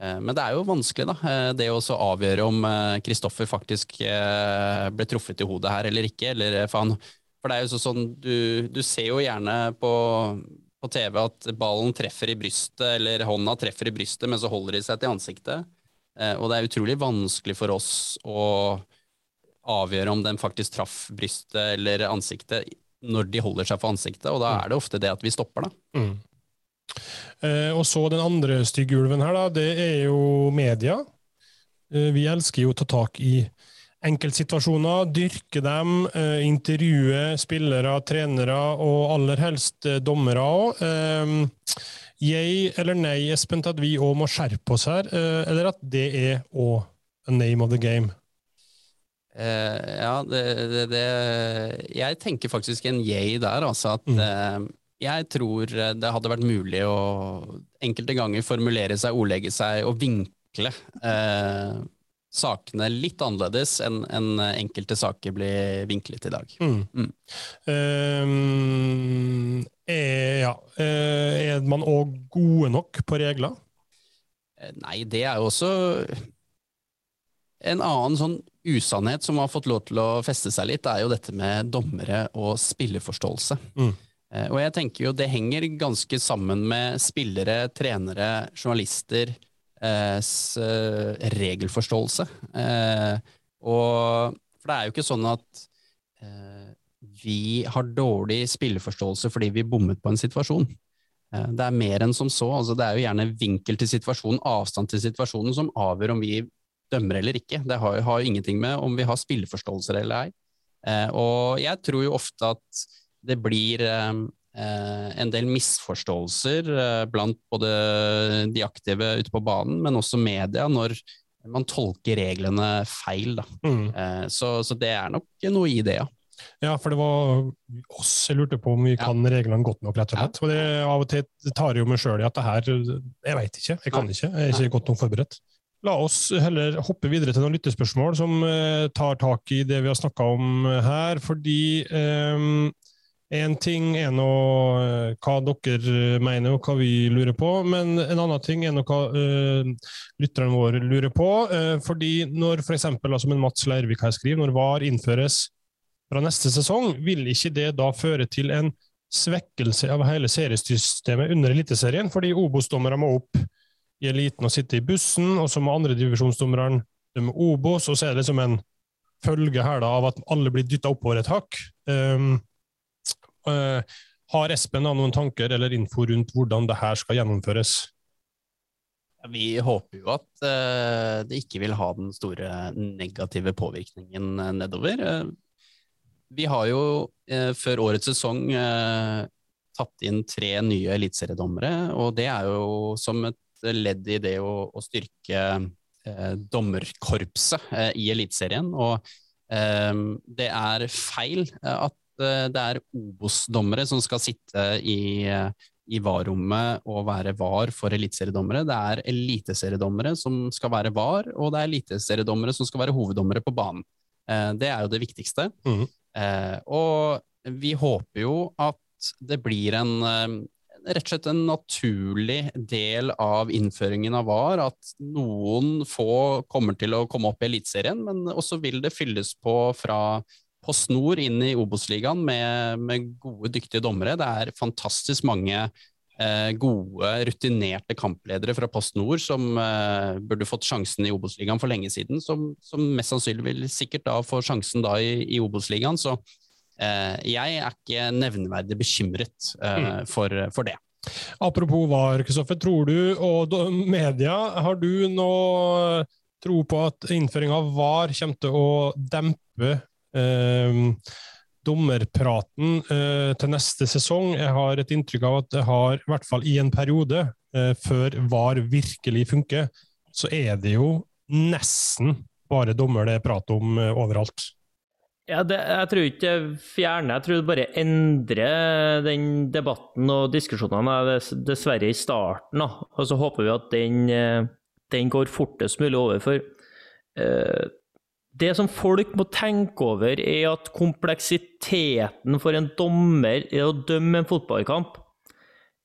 S4: Eh, Men det er jo vanskelig, da. eh, Det å avgjøre om Kristoffer faktisk eh, ble truffet i hodet her eller ikke. Eller, for, han, for det er jo sånn, du, du ser jo gjerne på, på TV at ballen treffer i brystet, eller hånda treffer i brystet, men så holder de seg til ansiktet. Eh, Og det er utrolig vanskelig for oss å avgjøre om den faktisk traff brystet eller ansiktet når de holder seg for ansiktet, og da er det ofte det at vi stopper, da.
S1: Mm. Eh, og så den andre stygge ulven her, da, det er jo media. Eh, vi elsker jo å ta tak i enkeltsituasjoner, dyrke dem, eh, intervjue spillere, trenere og aller helst eh, dommere òg. Eh, jeg eller nei, Espen, til at vi òg må skjerpe oss her, eller at det er òg a name of the game?
S4: Eh, ja, det, det, det Jeg tenker faktisk en yay der, altså. At
S1: Mm.
S4: eh, jeg tror det hadde vært mulig å enkelte ganger formulere seg, ordlegge seg og vinkle eh, sakene litt annerledes enn en enkelte saker blir vinklet i dag.
S1: Mm.
S4: Mm.
S1: Eh, er, ja. eh, er man òg gode nok på regler?
S4: Eh, Nei, det er jo også en annen sånn usannhet som har fått lov til å feste seg litt, er jo dette med dommere og spilleforståelse.
S1: Mm.
S4: Eh, Og jeg tenker jo det henger ganske sammen med spillere, trenere, journalister, eh, eh, regelforståelse. Eh, og for det er jo ikke sånn at eh, vi har dårlig spilleforståelse fordi vi bommet på en situasjon. Eh, Det er mer enn som så. altså Det er jo gjerne vinkel til situasjonen, avstand til situasjonen, som avgjør om vi dømmer eller ikke. Det har, jo ingenting med om vi har spilleforståelser eller ei. Eh, og jeg tror jo ofte at det blir eh, eh, en del misforståelser eh, blant både de aktive ute på banen, men også media, når man tolker reglene feil.
S1: Mm.
S4: Eh, så, så det er nok noe i det, ja.
S1: Ja, for det var oss jeg lurte på om vi
S4: Ja.
S1: kan reglene godt nok, rett og slett. Og det, av og til tar jeg jo meg sjøl i at det her Jeg veit ikke, jeg kan
S4: Nei.
S1: ikke. Jeg er ikke godt nok forberedt. La oss heller hoppe videre til noen lyttespørsmål som eh, tar tak i det vi har snakka om her, fordi Én ting er nå eh, hva dere mener og hva vi lurer på, men en annen ting er nå hva uh, lytterne våre lurer på. Uh, fordi når f.eks. som en Mats Leirvik her skriver, når VAR innføres fra neste sesong, vil ikke det da føre til en svekkelse av hele seriesystemet under Eliteserien? Fordi Obos-dommere må opp i eliten og sitte i bussen, og så må andredivisjonsdommerne dømme Obos, og så er det liksom en følge her da av at alle blir dytta oppover et hakk. Um, eh, har Espen noen tanker eller info rundt hvordan det her skal gjennomføres?
S4: Vi håper jo at eh, det ikke vil ha den store negative påvirkningen eh, nedover. Eh, vi har jo eh, før årets sesong eh, tatt inn tre nye eliteseriedommere, og det er jo som et ledd i det å, å styrke eh, dommerkorpset eh, i Eliteserien. Og eh, det er feil eh, at eh, det er Obos-dommere som skal sitte i eh, i VAR-rommet og være VAR for eliteseriedommere. Det er eliteseriedommere som skal være VAR, og det er eliteseriedommere som skal være hoveddommere på banen. Eh, Det er jo det viktigste. Eh, Og vi håper jo at det blir en eh, rett og slett en naturlig del av innføringen av VAR, at noen få kommer til å komme opp i Eliteserien, men også vil det fylles på fra på snor inn i Obos-ligaen med, med gode, dyktige dommere. Det er fantastisk mange eh, gode, rutinerte kampledere fra Post Nord som eh, burde fått sjansen i Obos-ligaen for lenge siden, som, som mest sannsynlig vil sikkert da få sjansen da i, i Obos-ligaen. Så jeg er ikke nevneverdig bekymret mm. for, for, det.
S1: Apropos VAR, Kristoffer. Tror du, og media, har du noe tro på at innføring av VAR kommer til å dempe eh, dommerpraten eh, til neste sesong? Jeg har et inntrykk av at det har, i hvert fall i en periode, eh, før VAR virkelig funker, så er det jo nesten bare dommer det er prat om eh, overalt.
S2: Ja, det, jeg tror ikke det fjerner, jeg tror det bare endrer den debatten og diskusjonene dessverre i starten. Da. Og så håper vi at den, den går fortest mulig over. For eh, det som folk må tenke over, er at kompleksiteten for en dommer i å dømme en fotballkamp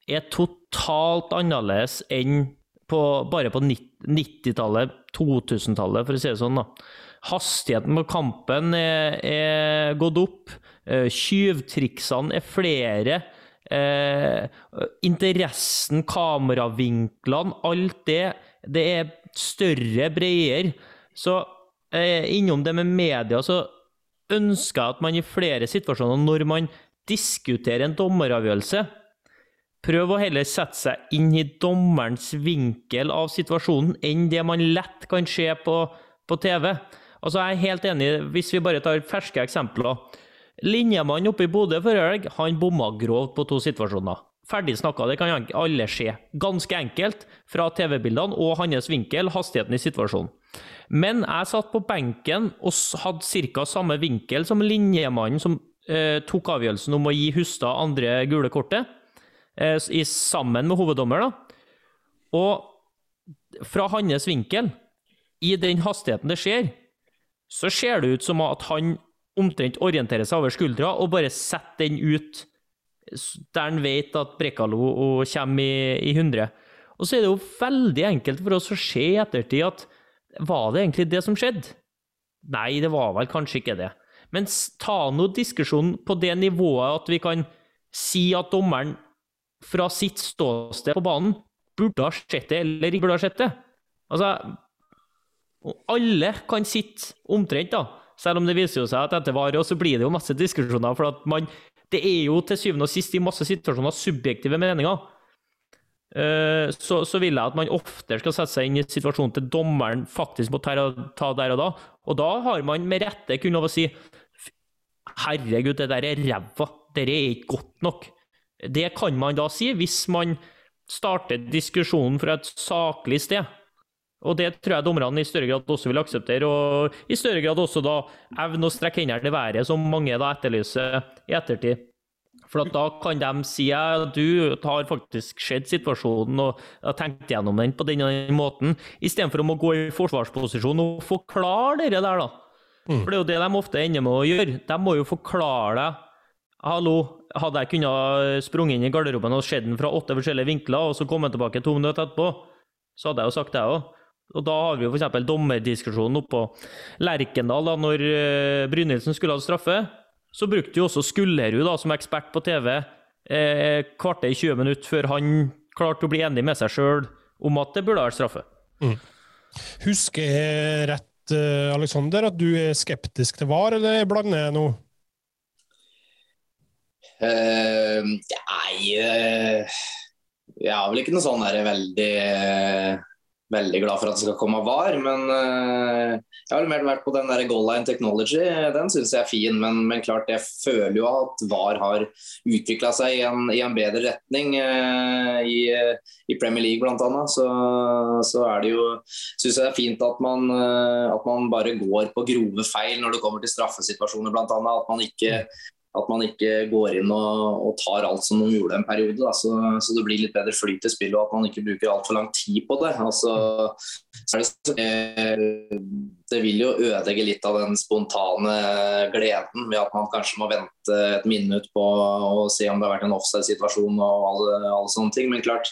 S2: er totalt annerledes enn på, bare på 90-tallet, 2000-tallet, for å si det sånn. da. Hastigheten på kampen er, er gått opp. Eh, Tyvtriksene er flere. Eh, interessen, kameravinklene, alt det, det er større, bredere. Så eh, innom det med media, så ønsker jeg at man i flere situasjoner, når man diskuterer en dommeravgjørelse, prøver å heller sette seg inn i dommerens vinkel av situasjonen enn det man lett kan se på, på TV. Altså, jeg er helt enig, hvis vi bare tar ferske eksempler. Linjemannen oppe i Bodø forrige helg, han bomma grovt på to situasjoner. Ferdig snakka, det kan alle se. Ganske enkelt, fra TV-bildene og hans vinkel, hastigheten i situasjonen. Men jeg satt på benken og hadde ca. samme vinkel som linjemannen som eh, tok avgjørelsen om å gi Hustad andre gule kortet, eh, sammen med hoveddommer. da. Og fra hans vinkel, i den hastigheten det skjer, så ser det ut som at han omtrent orienterer seg over skuldra og bare setter den ut der han vet at Brekalo kommer i, i 100. Og så er det jo veldig enkelt for oss å se i ettertid at var det egentlig det som skjedde? Nei, det var vel kanskje ikke det. Men ta nå diskusjonen på det nivået at vi kan si at dommeren fra sitt ståsted på banen burde ha sett det, eller ikke burde ha sett det. Altså, alle kan sitte omtrent, da. Selv om det viser seg at dette var, og så blir det jo masse diskusjoner. For at man, det er jo til syvende og sist i masse situasjoner subjektive meninger. Uh, så, så, vil jeg at man oftere skal sette seg inn i situasjonen til dommeren faktisk må ta, der og da. Og da har man med rette kun lov å si Herregud, det der er ræva. Det er ikke godt nok. Det kan man da si, hvis man starter diskusjonen fra et saklig sted. Og det tror jeg dommerne i større grad også vil akseptere, og i større grad også da evne å strekke hendene i været, som mange da etterlyser i ettertid. For da kan de si at du har faktisk sett situasjonen og har tenkt gjennom den på den og den måten, istedenfor å gå i forsvarsposisjon og forklare det der, da. Mm. For det er jo det de ofte ender med å gjøre. De må jo forklare deg Hallo, hadde jeg kunnet sprunget inn i garderoben og sett den fra åtte forskjellige vinkler, og så kommet tilbake to minutter etterpå, så hadde jeg jo sagt det òg. Og Da har vi jo f.eks. dommerdiskusjonen oppå Lerkendal. da når uh, Brynildsen skulle ha straffe, så brukte jo også Skullerud da, som ekspert på TV eh, kvarter 20 minutter før han klarte å bli enig med seg sjøl om at det burde vært straffe. Mm.
S1: Husker jeg rett, Aleksander, Alexander, at du er skeptisk til VAR, eller blander jeg nå?
S5: Uh, nei uh, Jeg har vel ikke noe sånn der veldig uh, veldig glad for at det skal komme VAR. Men uh, jeg har mer vært på den der goal line technology. Den syns jeg er fin, men, men, klart jeg føler jo at VAR har utvikla seg i en, i en, bedre retning uh, i, i, Premier League bl.a. Så, så er det jo syns jeg det er fint at man, at man bare går på grove feil når det kommer til straffesituasjoner bl.a. At man ikke at man ikke går inn og, og tar alt som de gjorde en periode. Så, så, det blir litt bedre flyt i spillet, og at man ikke bruker altfor lang tid på det. Altså, det, det, vil jo ødelegge litt av den spontane gleden ved at man kanskje må vente et minutt på å se om det har vært en offside-situasjon og alle, alle, sånne ting. Men klart,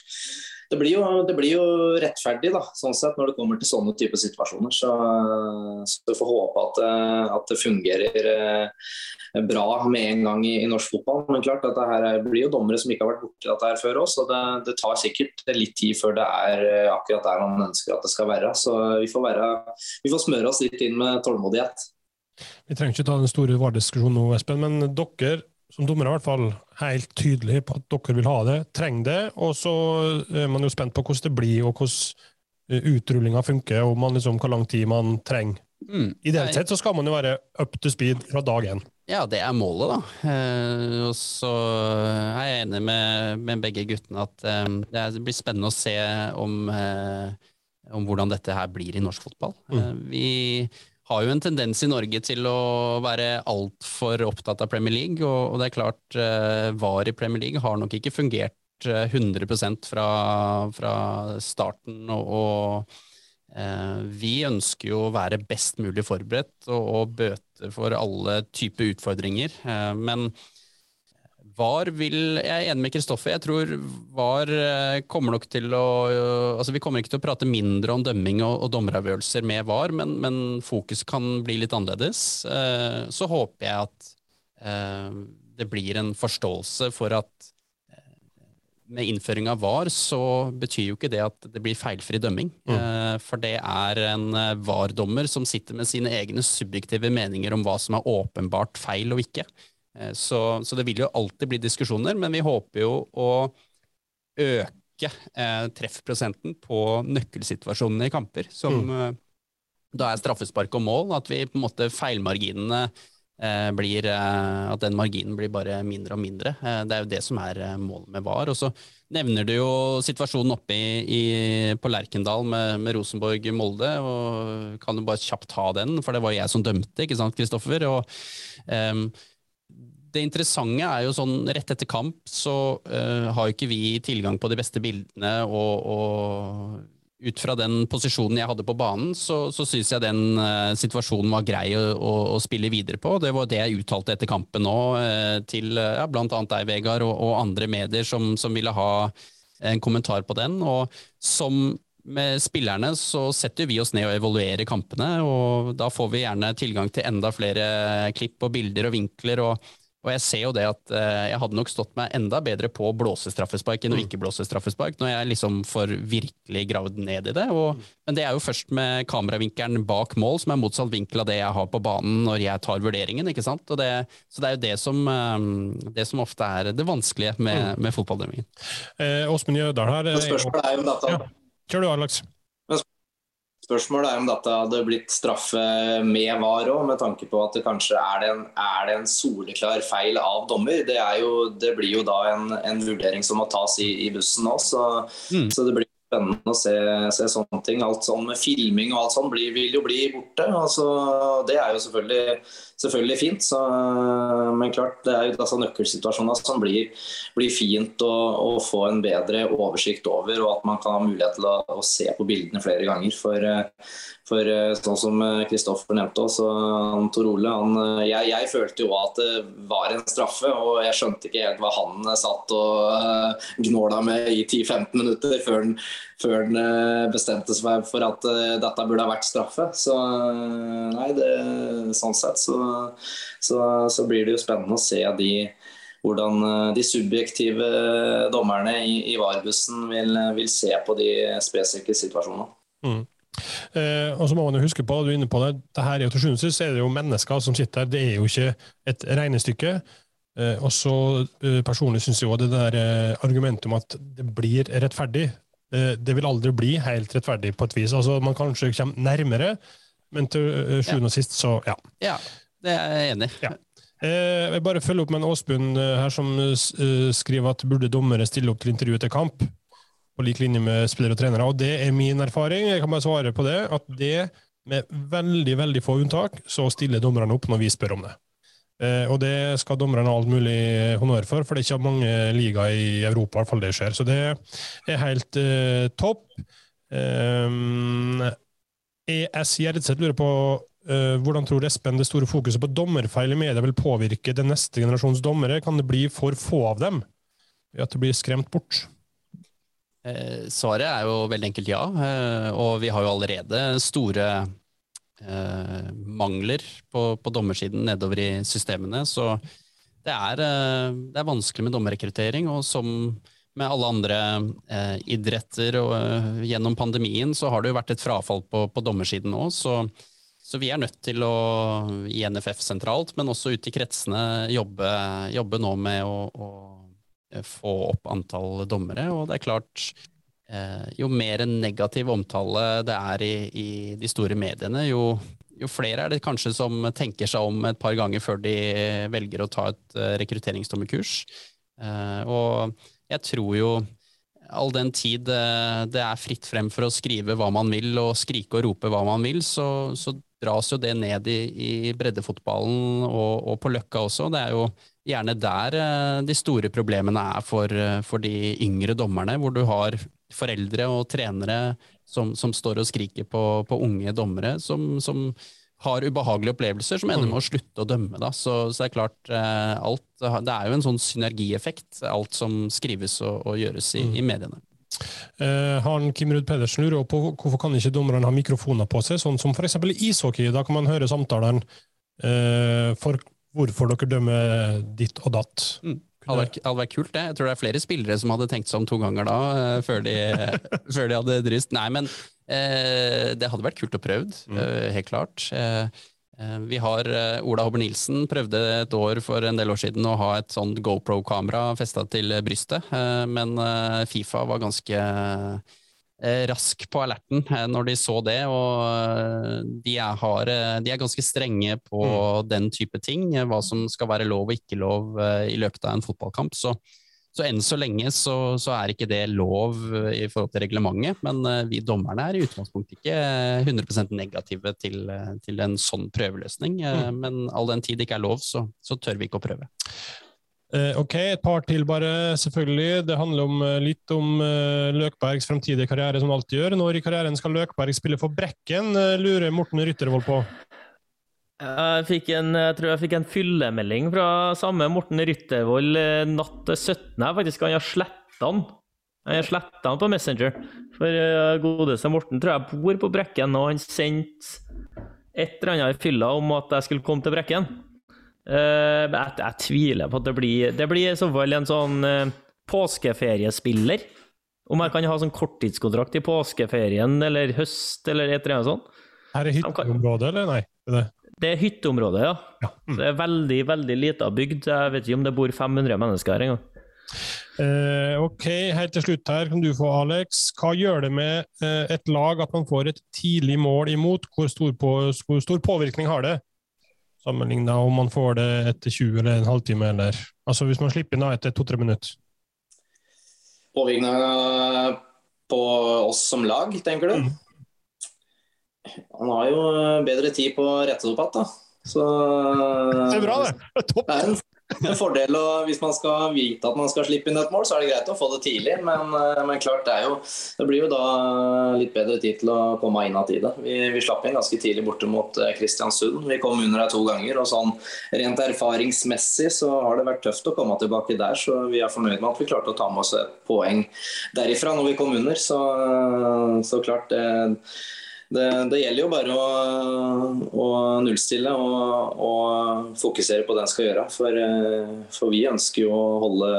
S5: det blir, jo, det blir jo, rettferdig da, sånn sett, når det kommer til sånne typer situasjoner. Så, så vi får håpe at, at det fungerer bra med en gang i, i norsk fotball. Men klart, dette her blir jo dommere som ikke har vært borti dette her før oss. Og det, det, tar sikkert litt tid før det er eh, akkurat der man ønsker at det skal være. Så vi får, være, vi får smøre oss litt inn med tålmodighet.
S1: Vi trenger ikke ta den store VAR-diskusjonen nå, Espen, men dere som dommere er i hvert fall helt tydelig på at dere vil ha det, trenger det, og så er man jo spent på hvordan det blir, og hvordan eh, utrullinga funker, og man liksom, hvor lang tid man trenger. Mm. Ideelt sett så skal man jo være up to speed fra dag én.
S4: Ja, det er målet, da. Eh, og så er jeg enig med, med begge guttene at eh, det blir spennende å se om, eh, om, hvordan dette her blir i norsk fotball. Mm. Vi har jo en tendens i Norge til å være altfor opptatt av Premier League, og, og det er klart eh, VAR i Premier League har nok ikke fungert 100 eh, fra, fra starten. og, og Eh, vi ønsker jo å være best mulig forberedt og, og bøte for alle typer utfordringer. Eh, men VAR vil Jeg er enig med Kristoffer. Jeg tror VAR eh, kommer nok til å Altså, vi kommer ikke til å prate mindre om dømming og, og dommeravgjørelser med VAR, men, men, fokus kan bli litt annerledes. Så håper jeg at det blir en forståelse for at med innføring av VAR så betyr jo ikke det at det blir feilfri dømming. Mm. Eh, for det er en eh, VAR-dommer som sitter med sine egne subjektive meninger om hva som er åpenbart feil og ikke. Eh, så, så det vil jo alltid bli diskusjoner, men vi håper jo å øke eh, treffprosenten på nøkkelsituasjonene i kamper, som mm. da er straffespark og mål. At vi på en måte feilmarginene Eh, blir, eh, at den marginen blir bare mindre og mindre. Eh, det er jo det som er målet med VAR. Og så nevner du jo situasjonen oppe i, i, på Lerkendal med, med Rosenborg-Molde. og Kan du bare kjapt ta den, for det var jeg som dømte, ikke sant, Kristoffer? Og um, det interessante er jo sånn rett etter kamp så uh, har jo ikke vi tilgang på de beste bildene og, og ut fra den posisjonen jeg hadde på banen, så, så syns jeg den uh, situasjonen var grei å, å, å, spille videre på. Det var det jeg uttalte etter kampen nå, uh, til ja, bl.a. deg, Vegard, og, og, andre medier som, som, ville ha en kommentar på den. Og som med spillerne så setter vi oss ned og evaluerer kampene, og da får vi gjerne tilgang til enda flere klipp og bilder og vinkler. og og jeg ser jo det at eh, jeg hadde nok stått meg enda bedre på å blåse straffespark enn å mm. ikke blåse straffespark, når jeg liksom får virkelig gravd ned i det. Og, mm. men det er jo først med kameravinkelen bak mål, som er motsatt vinkel av det jeg har på banen når jeg tar vurderingen. ikke sant? Det, så det er jo det som, eh, det som, ofte er det vanskelige med, mm. med fotballdømmingen.
S1: Eh, Jødal Jødahl her.
S5: Spørsmålet er jo dette. Ja.
S1: Kjør du, Alex.
S5: Spørsmålet er om dette hadde blitt straffe med VAR òg, med tanke på at det kanskje er det en, er det en soleklar feil av dommer. Det, jo, det blir jo da en, en, vurdering som må tas i, i bussen òg, så, mm. så, det blir spennende å se, se, sånne ting. Alt sånn med filming og alt sånn blir, vil jo bli borte. Altså, det er jo selvfølgelig, selvfølgelig fint. Så, men klart, det er jo disse nøkkelsituasjoner som blir, blir fint å, å, få en bedre oversikt over, og at man kan ha mulighet til å, å se på bildene flere ganger. For, for sånn som Kristoffer nevnte også, Tor Ole, han, jeg, jeg, følte jo at det var en straffe, og jeg skjønte ikke helt hva han satt og gnåla med i 10-15 minutter før han før eh, bestemte seg for at eh, dette burde ha vært straffe. Så eh, nei, det, sånn sett så, så, så, blir det jo spennende å se de, hvordan de subjektive dommerne i, i VAR-bussen vil, vil, se på de spesifikke situasjonene. Mm.
S1: Eh, og så må man jo huske på, du er inne på det, det her er jo til sjuende sist er det jo mennesker som sitter her, det er jo ikke et regnestykke. Eh, og så eh, Personlig syns jeg òg det der argumentet om at det blir rettferdig, Eh, det vil aldri bli helt rettferdig på et vis. Altså, man kanskje kommer nærmere, men til sjuende sjuende og sist, så ja.
S4: Ja, det er jeg enig i. Ja.
S1: Eh, jeg bare følger opp med en Åsbund her som skriver at burde dommere stille opp til intervju etter kamp på lik linje med spillere og trenere. Og det er min erfaring. Jeg kan bare svare på det. At det, med veldig veldig få unntak, så stiller dommerne opp når vi spør om det. Eh, og det skal dommerne ha alt mulig honnør for, for det er ikke mange ligaer i Europa i hvert fall det skjer. Så det er helt eh, topp. Eh, ES Gjerdseth lurer på uh, hvordan tror Espen det store fokuset på dommerfeil i media vil påvirke den neste generasjons dommere? Kan det bli for få av dem? At det blir skremt bort?
S4: Eh, svaret er jo veldig enkelt ja. Eh, og vi har jo allerede store eh, mangler på, på, dommersiden nedover i systemene. Så det er, det er, vanskelig med dommerrekruttering. Og som med alle andre idretter og gjennom pandemien, så har det jo vært et frafall på, på dommersiden nå. Så, så vi er nødt til å, i NFF sentralt, men også ute i kretsene, jobbe, jobbe nå med å, å, få opp antall dommere. Og det er klart, eh, jo mer negativ omtale det er i, i de store mediene, jo, jo, flere er det kanskje som tenker seg om et par ganger før de velger å ta et uh, rekrutteringsdommerkurs. Eh, og jeg tror jo all den tid eh, det er fritt frem for å skrive hva man vil og skrike og rope hva man vil, så, så dras jo det ned i, i breddefotballen og, og, på Løkka også. Det er jo gjerne der eh, de store problemene er for, eh, for de yngre dommerne, hvor du har foreldre og trenere som, som står og skriker på, på unge dommere, som, som har ubehagelige opplevelser som ender med å slutte å dømme. Da. Så, så det er klart, eh, alt, det er jo en sånn synergieffekt, alt som skrives og, og gjøres i, mm. i mediene.
S1: Uh, han Kim Ruud Pedersen lurer på hvorfor kan ikke dommerne ha mikrofoner på seg, sånn som f.eks. i ishockey. Da kan man høre samtalene uh, for hvorfor dere dømmer ditt og datt.
S4: Mm. Hadde vært, hadde vært, kult, det. Jeg tror det er flere spillere som hadde tenkt seg om to ganger da, uh, før, de, før, de, hadde dryst. Nei, men det hadde vært kult å prøve, mm. helt klart. Eh, vi har eh, Ola Hobber Nilsen prøvde et år for en del år siden å ha et sånt GoPro-kamera festa til brystet, eh, men Fifa var ganske rask på alerten når de så det, og de er, har, de er ganske strenge på mm. den type ting, hva som skal være lov og ikke lov i løpet av en fotballkamp. Så så enn så lenge så, så, er ikke det lov eh, i forhold til reglementet, men vi dommerne er i utgangspunktet ikke 100 negative til, til, en sånn prøveløsning. Mm. Men all den tid det ikke er lov, så, så tør vi ikke å prøve.
S1: Ok, et par til bare, selvfølgelig. Det handler om, litt om Løkbergs fremtidige karriere, som alltid gjør. Når i karrieren skal Løkberg spille for Brekken, lurer Morten Ryttervold på.
S2: Jeg, en, jeg tror jeg fikk en fyllemelding fra samme Morten Ryttervold eh, natt til 17. Faktisk han har sletta han. Har sletta han på Messenger. For godeste Morten tror jeg bor på Brekken, og han sendte et eller annet i fylla om at jeg skulle komme til Brekken. Uh, jeg, jeg, tviler på at det blir Det blir i så fall en sånn uh, påskeferiespiller. Om jeg kan ha sånn korttidskontrakt i påskeferien eller høst eller et eller annet sånt.
S1: Her er hytteområdet, eller nei? Det
S2: det er hytteområdet, ja. ja. Mm. Det er veldig veldig lita bygd. Jeg vet ikke om det bor 500 mennesker her engang.
S1: Eh, ok, helt til slutt her kan du få, Alex. Hva gjør det med eh, et lag at man får et tidlig mål imot? Hvor stor, på, hvor stor påvirkning har det? Sammenligna om man får det etter 20 eller en halvtime, eller Altså hvis man slipper inn etter to-tre minutter.
S5: Påvirkninga på oss som lag, tenker du? Mm. Han har jo bedre tid på å rette det opp igjen, da. Så
S1: Det er bra, det. Topp.
S5: Det er en, en fordel og Hvis man skal vite at man skal slippe inn et mål, så er det greit å få det tidlig. Men, eh, men klart, det, jo, det, blir jo da litt bedre tid til å komme inn av tide. Vi, vi, slapp inn ganske tidlig borte mot eh, Kristiansund. Vi kom under der to ganger. og sånn Rent erfaringsmessig så har det vært tøft å komme tilbake der, så vi er fornøyd med at vi klarte å ta med oss et poeng derifra når vi kom under. Så, så klart det det, det, gjelder jo bare å, å nullstille og, og, fokusere på det en skal gjøre. For, eh, for vi ønsker jo å holde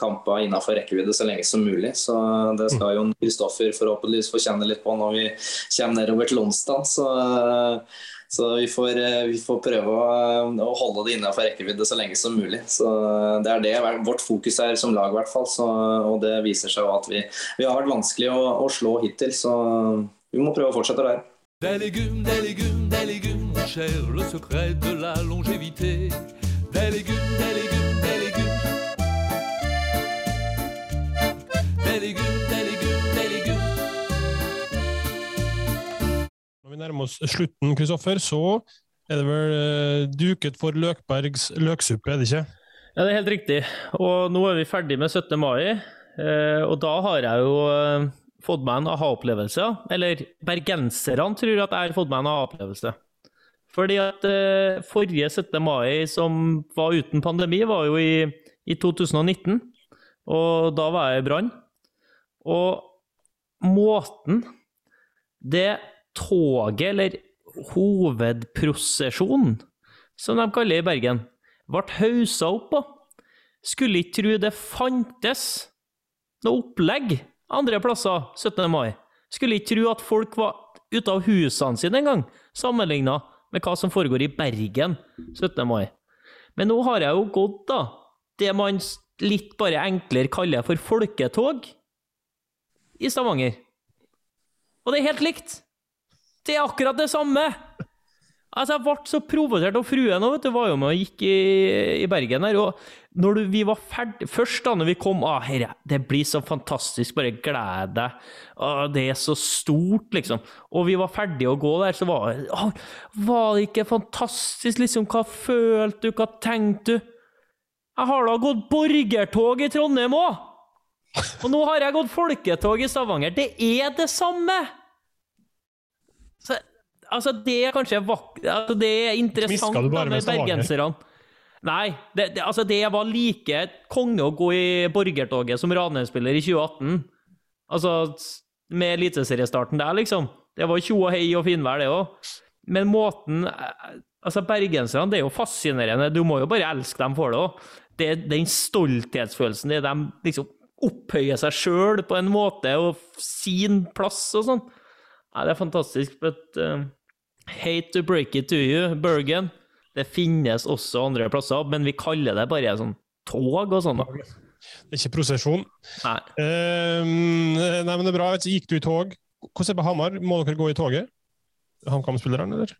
S5: kampa innafor rekkevidde så lenge som mulig. Så det skal jo Kristoffer forhåpentligvis få kjenne litt på når vi kommer nedover til onsdag. Så, så vi, får, vi får, prøve å, å holde det innafor rekkevidde så lenge som mulig. Så Det er det vårt fokus er som lag, i hvert fall. Så, og det viser seg at vi, vi har vært vanskelig å, å slå hittil. Så vi må prøve å fortsette der. Des légumes, des légumes, des légumes, cher, le secret de la longévité. Des légumes, des légumes, des légumes. Des légumes, des légumes, des légumes. Når vi nærmer oss slutten, Kristoffer, så er det vel uh, duket for Løkbergs løksuppe, er det ikke?
S2: Ja, det er helt riktig. Og nå er vi ferdig med 17. mai, uh, og da har jeg jo uh, fått meg en aha-opplevelse. Eller bergenserne tror at jeg har fått meg en aha-opplevelse. Fordi at eh, forrige 17. mai som var uten pandemi, var jo i, i 2019. Og da var jeg i Brann. Og måten det toget, eller hovedprosesjonen, som de kaller i Bergen, ble haussa opp på, skulle ikke tro det fantes noe opplegg andre plasser 17. mai. Skulle ikke tro at folk var ute av husene sine engang, sammenligna med hva som foregår i Bergen 17. mai. Men nå har jeg jo gått, da, det man litt bare enklere kaller for folketog i Stavanger. Og det er helt likt! Det er akkurat det samme! Altså, Jeg ble så provosert, og fruen du, var jo med og gikk i, i Bergen her. og når du, vi var ferdig, Først da når vi kom ah, herre, Det blir så fantastisk, bare gled deg. Det er så stort, liksom. Og vi var ferdige å gå der, så var ah, Var det ikke fantastisk, liksom? Hva følte du? Hva tenkte du? Jeg har da gått borgertog i Trondheim òg! Og nå har jeg gått folketog i Stavanger. Det er det samme! Så, altså, det er kanskje vak altså, Det er interessant da,
S1: med Stavanger?
S2: bergenserne. Nei, det, det, altså det var like konge å gå i borgertoget som Ranheim-spiller i 2018. Altså, med eliteseriestarten der, liksom. Det var tjo og hei og finvær, det òg. Men måten eh, Altså, bergenserne, det er jo fascinerende. Du må jo bare elske dem for det òg. Den stolthetsfølelsen, det de liksom opphøyer seg sjøl på en måte, og sin plass og sånn. Nei, det er fantastisk. But uh, hate to break it to you, Bergen. Det finnes også andre plasser, men vi kaller det bare sånn tog og sånn.
S1: Det er ikke prosesjon.
S2: Nei.
S1: Uh, nei, men det er bra. Gikk du i tog? Hvordan er det på Hamar? Må dere gå i toget? HamKam-spillerne, eller?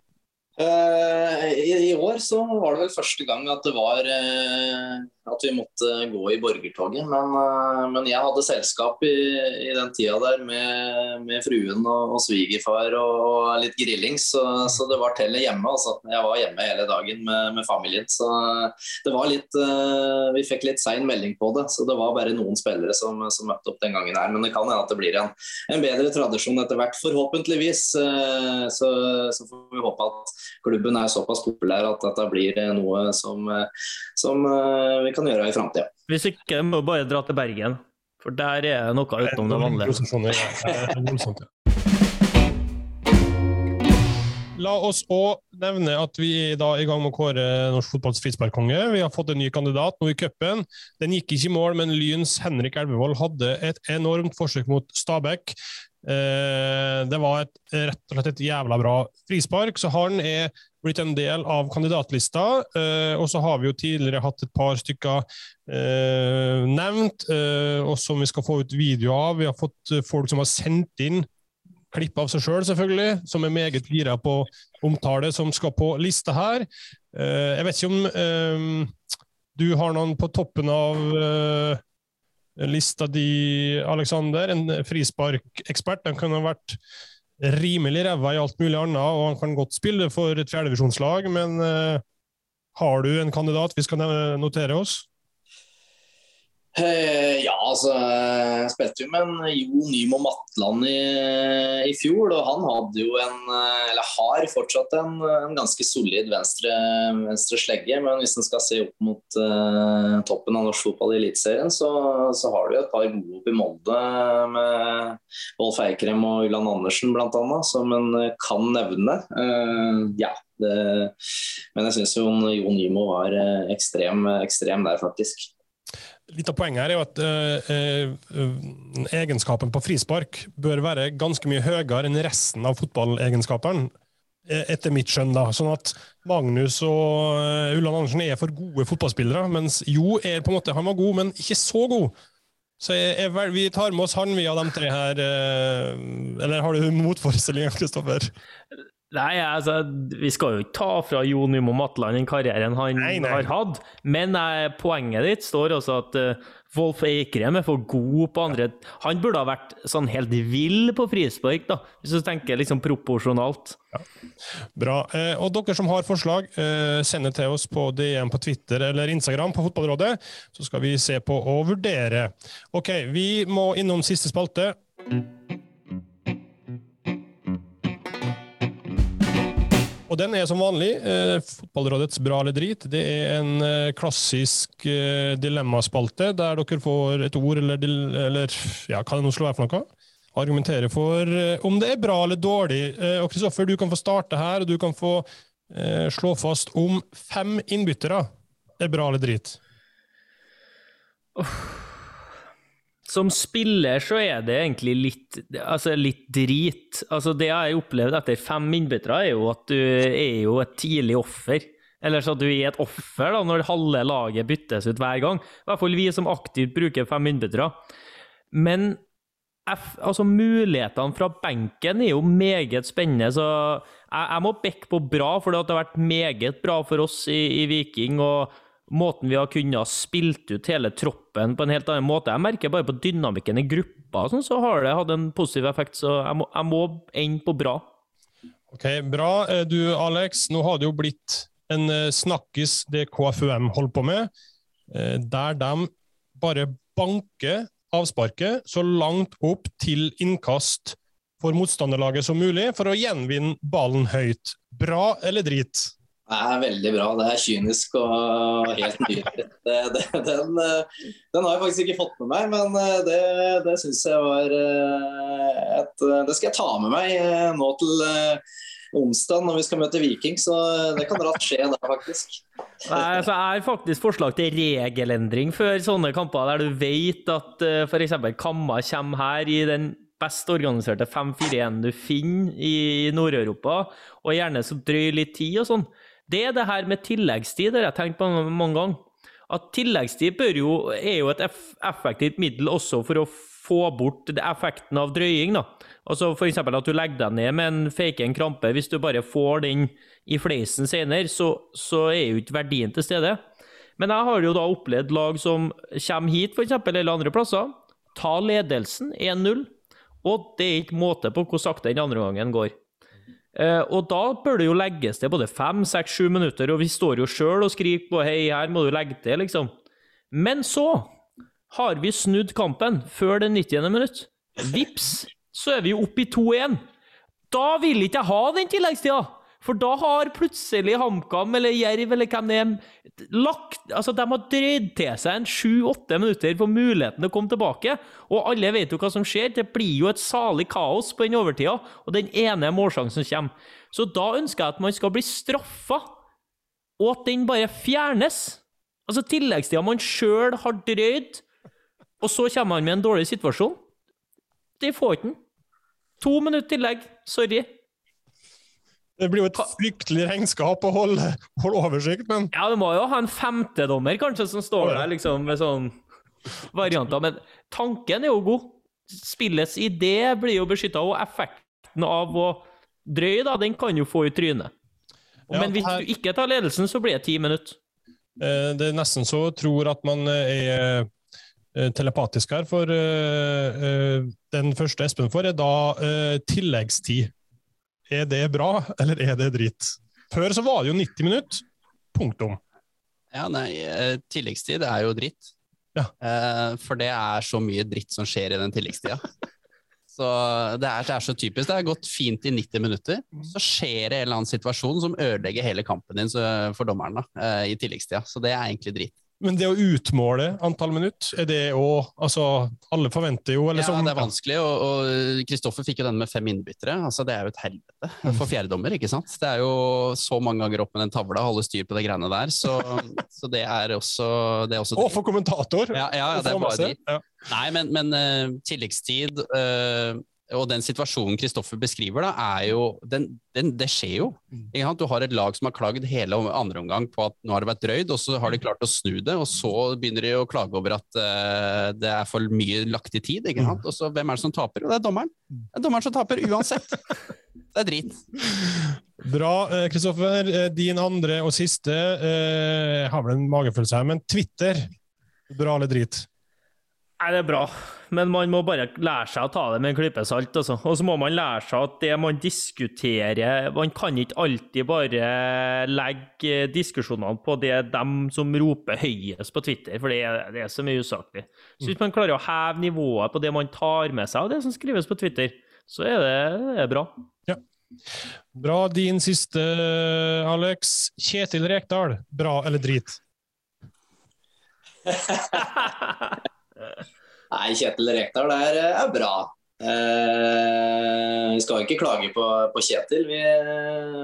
S5: Uh, i, I år så var det vel første gang at det var eh, at vi måtte gå i borgertoget. Men, eh, men jeg hadde selskap i, i den tida der med, med fruen og, og svigerfar og, og litt grilling, så, så det var tellet hjemme. Altså. Jeg var hjemme hele dagen med, med familien. Så det var litt eh, Vi fikk litt sein melding på det, så det var bare noen spillere som, som møtte opp den gangen her. Men det kan hende at det blir en, en bedre tradisjon etter hvert, forhåpentligvis. Eh, Så, så får vi håpe at klubben er såpass populær at dette blir noe som, som vi kan gjøre i framtida.
S2: Hvis ikke, må du bare dra til Bergen. For der er noe utenom det vanlige.
S1: La oss òg nevne at vi er da i gang med å kåre norsk fotballs frisparkkonge. Vi har fått en ny kandidat nå i cupen. Den gikk ikke i mål, men Lyns Henrik Elvevold hadde et enormt forsøk mot Stabæk. Eh, Det var et, rett og slett et jævla bra frispark, så han er blitt en del av kandidatlista. Eh, Og så har vi jo tidligere hatt et par stykker eh, nevnt, eh, og som vi skal få ut video av. Vi har fått folk som har sendt inn klipp av seg sjøl, selv, selvfølgelig, som er meget gira på omtale, som skal på lista her. Jeg vet ikke om du har noen på toppen av lista di, Aleksander, en frisparkekspert. Den kunne vært rimelig ræva i alt mulig annet, og han kan godt spille for et fjerdedivisjonslag, men eh, har du en kandidat vi skal notere oss?
S5: Eh, ja, altså Jeg spilte jo med en Jo Nymo Matland i, i fjor, og han hadde jo en eh, Eller har fortsatt en, en ganske solid venstre, venstre slegge. Men hvis en skal se opp mot uh, toppen av norsk fotball i Eliteserien, så, så har du et par gode opp i Molde med Wolf Eikrem og Ulland Andersen bl.a., som en kan nevne. Uh, ja, det, men jeg syns jo Jo Nymo var ekstrem, ekstrem der, faktisk.
S1: Litt av poenget her er jo at eh, eh, egenskapen på frispark bør være ganske mye høyere enn resten av fotballegenskapene, eh, etter mitt skjønn. da. Sånn at Magnus og eh, Ulland Andersen er for gode fotballspillere, mens Jo er på en måte, han var god, men ikke så god. Så jeg, jeg, vi tar med oss han via de tre her. eh, eller har du motforestillinger, Kristoffer?
S2: Nei, altså, vi skal jo ikke ta fra Jo Nymo Matland den karrieren han
S1: Nei, nei.
S2: har hatt, men eh, poenget ditt står også at eh, Wolf Eikrem er for god på andre Han burde ha vært sånn helt vill på frispark, da, hvis du tenker liksom proporsjonalt. Ja.
S1: Bra. Eh, og dere som har forslag, eh, send det til oss på DM på Twitter eller Instagram på Fotballrådet, så skal vi se på og vurdere. Ok, vi må innom siste spalte. Og den er som vanlig eh, Fotballrådets bra eller drit. Det er en eh, klassisk eh, dilemmaspalte der dere får et ord eller, eller ja, hva det nå skulle være for noe argumentere for eh, om det er bra eller dårlig. Eh, Og Kristoffer, du kan få starte her, og du kan få eh, slå fast om fem innbyttere er bra eller drit.
S2: Som spiller så er det egentlig litt, altså litt drit. Altså det jeg har opplevd etter fem innbyttere, er jo at du er jo et tidlig offer. Eller så at du er et offer da, når halve laget byttes ut hver gang. I hvert fall vi som aktivt bruker fem innbyttere. Men altså mulighetene fra benken er jo meget spennende, så jeg, jeg må bekke på bra, for det har vært meget bra for oss i, i Viking. og måten vi har kunnet spilt ut hele troppen på en helt annen måte. Jeg merker bare på dynamikken i gruppa, sånn, så har det hatt en positiv effekt. Så jeg må, må ende på bra.
S1: Ok, Bra. Eh, du Alex, nå har det jo blitt en eh, snakkis det KFUM holder på med, eh, der de bare banker avsparket så langt opp til innkast for motstanderlaget som mulig, for å gjenvinne ballen høyt. Bra eller drit?
S5: Det er veldig bra. Det er kynisk og helt nydelig. Den, den, har jeg faktisk ikke fått med meg, men eh, det, det syns jeg var eh, et Det skal jeg ta med meg eh, nå til onsdag når vi skal møte Viking, så det kan raskt skje der, faktisk.
S2: Nei, altså, jeg har faktisk forslag til regelendring før sånne kamper, der du vet at f.eks. Kamma kommer her i den best organiserte 5-4-1 du finner i Nord-Europa, og gjerne så drøy litt tid og sånn. Det er det her med tilleggstid, det har jeg tenkt på mange ganger. At tilleggstid jo, er jo et effektivt middel også for å få bort effekten av drøying. da. Altså F.eks. at du legger deg ned med en fake krampe. Hvis du bare får den i fleisen senere, så, så er jo ikke verdien til stede. Men jeg har jo da opplevd lag som kommer hit, f.eks., eller andre plasser, ta ledelsen 1-0, og det er ikke måte på hvor sakte den andre gangen går. Uh, og da bør det jo legges til både fem, seks, sju minutter, og vi står jo sjøl og skriker på 'hei, her må du legge til', liksom. Men så har vi snudd kampen før det 90. minutt. Vips, så er vi oppe i 2-1. Da vil ikke jeg ha den tilleggstida! For da har plutselig HamKam eller Jerv eller hvem det er, lagt Altså, de har drøyd til seg en sju-åtte minutter for muligheten til å komme tilbake. Og alle vet jo hva som skjer. Det blir jo et salig kaos på den overtida, og den ene målsjansen kommer. Så da ønsker jeg at man skal bli straffa, og at den bare fjernes. Altså tilleggstida man sjøl har drøyd, og så kommer man med en dårlig situasjon. Det får ikke den. To minutter tillegg. Sorry.
S1: Det blir jo et fryktelig regnskap å holde, holde oversikt, men
S2: Ja, du må jo ha en femtedommer, kanskje, som står der liksom med sånn varianter. Men tanken er jo god. Spillets idé blir jo beskytta, og effekten av å drøye, da, den kan jo få i trynet. Men hvis du ikke tar ledelsen, så blir det ti minutter.
S1: Eh, det er nesten så tror at man er eh, telepatisk her, for eh, den første Espen får, er da tilleggstid. Er det bra, eller er det dritt? Før så var det jo 90 minutter. Punktum.
S4: Ja, nei, eh, tilleggstid er jo dritt. Ja. Eh, for det er så mye dritt som skjer i den tilleggstida. Så det er, det er, så typisk. Det har gått fint i 90 minutter. Så skjer det en eller annen situasjon som ødelegger hele kampen din for dommeren da, eh, i tilleggstida. Så det er egentlig dritt.
S1: Men det å utmåle antall minutt, er det òg Altså, alle forventer jo
S4: Ja, som, det er vanskelig, og Kristoffer fikk jo denne med fem innbyttere. Altså, det er jo et helvete mm. for fjerdedommer, ikke sant. Det er jo så mange ganger opp med den tavla, holde styr på de greiene der, så, så det er også det er også
S1: Og for kommentator!
S4: Ja, ja, ja det er bare dritt. Ja. Nei, men, men uh, tilleggstid uh, og den situasjonen Kristoffer beskriver, da, er jo den, den, Det skjer jo. Mm. Du har et lag som har klagd hele andre omgang på at nå har det vært drøyd, og så har de klart å snu det, og så begynner de å klage over at uh, det er for mye lagt i tid. Mm. Og så Hvem er det som taper? Jo, det er dommeren. Det er dommeren som taper uansett. Det er drit.
S1: Bra, eh, Kristoffer. Eh, din andre og siste Jeg har vel en magefølelse her, men Twitter. Bra eller drit?
S2: Nei, det er bra, men man må bare lære seg å ta det med en klype salt. Altså. Og så må man lære seg at det man diskuterer Man kan ikke alltid bare legge diskusjonene på det dem som roper høyest på Twitter, for det er, det er så mye usaklig. Så hvis man klarer å heve nivået på det man tar med seg av det som skrives på Twitter, så er det, det er bra.
S1: Ja. Bra. Din siste, Alex. Kjetil Rekdal, bra eller drit?
S5: Nei, Kjetil Rekdal er, er bra. Eh, vi skal ikke klage på, på Kjetil. Vi,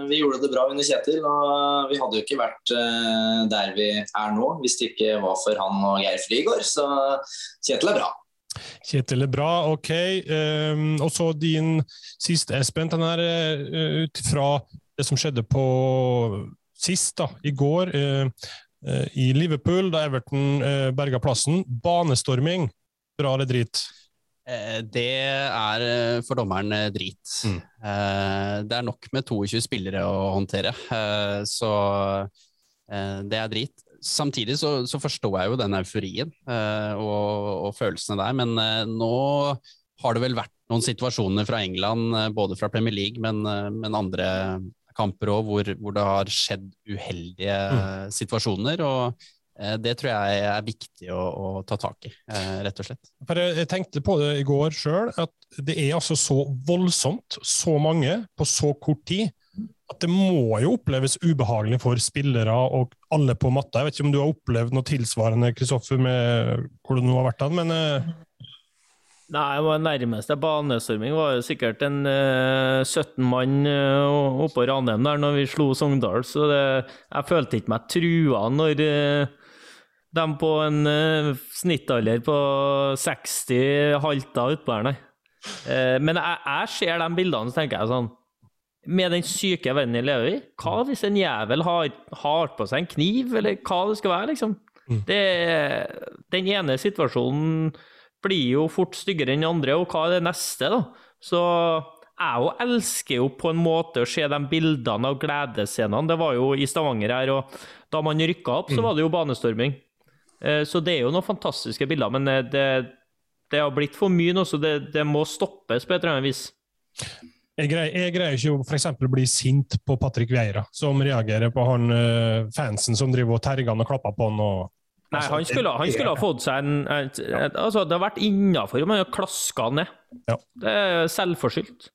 S5: vi, gjorde det bra under Kjetil. Og vi hadde jo ikke vært eh, der vi er nå hvis det ikke var for han og Geir Frigård. Så Kjetil er bra.
S1: Kjetil er bra, OK. Um, og så din siste, Espen. Den er uh, ut fra det som skjedde på sist, da, i går, uh, i Liverpool, da Everton uh, berga plassen. Banestorming, bra eller drit?
S4: Det er for dommeren drit. Mm. Det er nok med 22 spillere å håndtere, så det er drit samtidig så, så, forstår jeg jo den euforien og, og, følelsene der, men nå har det vel vært noen situasjoner fra England, både fra Premier League, men, men andre kamper òg, hvor, hvor, det har skjedd uheldige mm. situasjoner. og det tror jeg er viktig å, å ta tak i, rett og slett.
S1: Jeg tenkte på det i går sjøl, at det er altså så voldsomt, så mange, på så kort tid at det må jo oppleves ubehagelig for spillere og alle på matta. Jeg vet ikke om du har opplevd noe tilsvarende, Kristoffer, med hvor du nå har vært men uh...
S2: Nei, nærmeste banestorming var jo sikkert en uh, 17 mann uh, oppå Ranheim der når vi slo Sogndal, så det, jeg følte ikke meg trua når uh, de på en snittalder på 60 halta utpå her, nei. men jeg, jeg ser de bildene, så tenker jeg sånn med den syke verden jeg lever i. Hva hvis en jævel har, har, på seg en kniv, eller hva det skal være, liksom? Mm. Det, den ene situasjonen blir jo fort styggere enn andre, og hva er det neste, da? Så jeg jo elsker jo på en måte å se de bildene av gledesscenene. Det var jo i Stavanger her, og da man rykka opp, så mm. var det jo banestorming. Eh, så det er jo noen fantastiske bilder, men eh, det, det har blitt for mye nå, så det, det må stoppes på et eller annet vis.
S1: Jeg greier, jeg greier ikke å for bli sint på Patrick Vieira, som reagerer på han uh, fansen som driver og terger han og klapper på han. og
S2: Nei, altså, han skulle, han skulle, ha fått seg en, altså, Det har vært innafor men han har klaska ned. Ja. Det er selvforskyldt.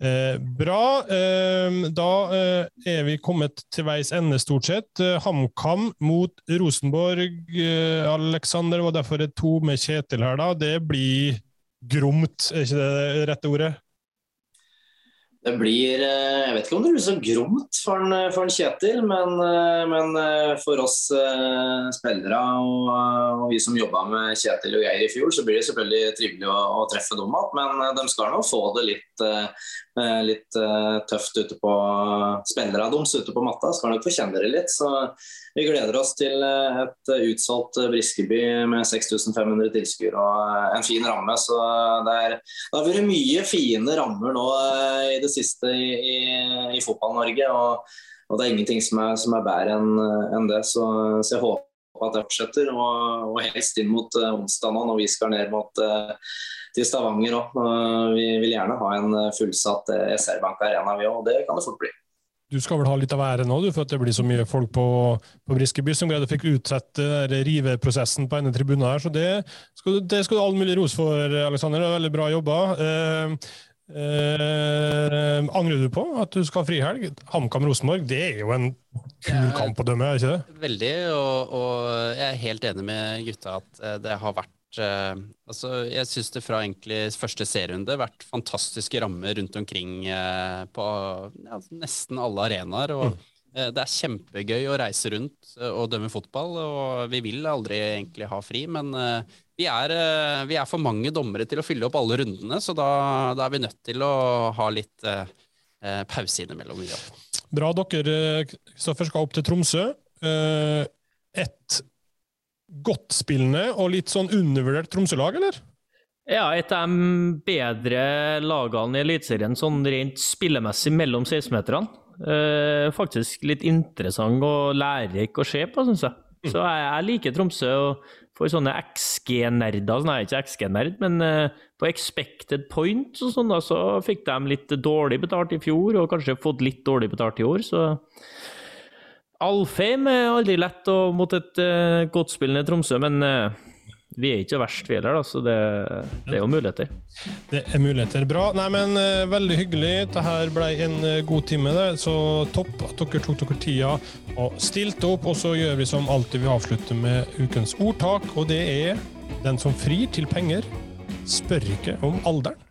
S1: Eh, bra. Eh, da eh, er vi kommet til veis ende, stort sett. Eh, HamKam mot Rosenborg. Eh, Aleksander var derfor et to med Kjetil her, da. Det blir gromt, er ikke det det rette ordet?
S5: Det blir eh, Jeg vet ikke om det blir så gromt for, en, for en Kjetil, men, eh, men, eh, for oss spillere og, og, vi som jobba med Kjetil og Geir i fjor, så blir det selvfølgelig trivelig å, å treffe dem igjen. Men de skal nå få det litt, litt tøft ute på spillerne deres ute på matta. Skal nok få kjenne det litt. Så vi gleder oss til et utsolgt Briskeby med 6500 tilskuere og en fin ramme. Så det, er, det har vært mye fine rammer nå i det siste i, i, i Fotball-Norge. Og, og, det er ingenting som er, som er bedre enn en det. Så, så, jeg håper at det fortsetter. Og, og helst inn mot uh, onsdag nå, når vi skal ned mot uh, til Stavanger òg. Uh, vi vil gjerne ha en fullsatt SR Bank Arena, vi òg. Det kan det fort bli.
S1: Du skal vel ha litt av ære nå, for at det blir så mye folk på, på Briskeby som greide fikk utsette riveprosessen på ene tribunen her. Så det skal, det skal du all mulig ros for, Aleksander. Er veldig bra jobba. Eh, Eh, angrer du på at du skal ha frihelg? HamKam-Rosenborg, det er jo en kul kamp å dømme, er ikke det?
S4: Veldig, og, og, jeg er helt enig med gutta at eh, det har vært eh, altså Jeg syns det fra egentlig første serierunde har vært fantastiske rammer rundt omkring eh, på ja, nesten alle arenaer. og mm. Eh, det er kjempegøy å reise rundt eh, og dømme fotball, og vi vil aldri egentlig ha fri, men vi er, eh, vi er, for mange dommere til å fylle opp alle rundene, så da, da er vi nødt til å ha litt eh, eh pause innimellom.
S1: Bra. Dere Kristoffer, skal opp til Tromsø. Eh, et godtspillende og litt sånn undervurdert Tromsø-lag, eller?
S2: Ja, et av de bedre lagene i Eliteserien sånn rent spillemessig mellom 16-meterne. Eh, faktisk litt interessant og lærerik å se på, syns jeg. Mm. Så jeg, jeg liker Tromsø. og for sånne XG-nerder, sånn er ikke XG-nerd, men uh, på expected points og sånn, da, så fikk de litt dårlig betalt i fjor, og kanskje fått litt dårlig betalt i år, så Alfheim er aldri lett og mot et uh, godtspillende Tromsø, men uh, vi er ikke verst, vi heller, så det, det, er jo muligheter.
S1: Det er muligheter. Bra. Nei, men uh, Veldig hyggelig. Dette ble en uh, god time. Det. Så topp at dere tok dere tida og stilte opp. Og så gjør vi som alltid, vi avslutter med ukens ordtak, og det er den som frir til penger, spør ikke om alderen.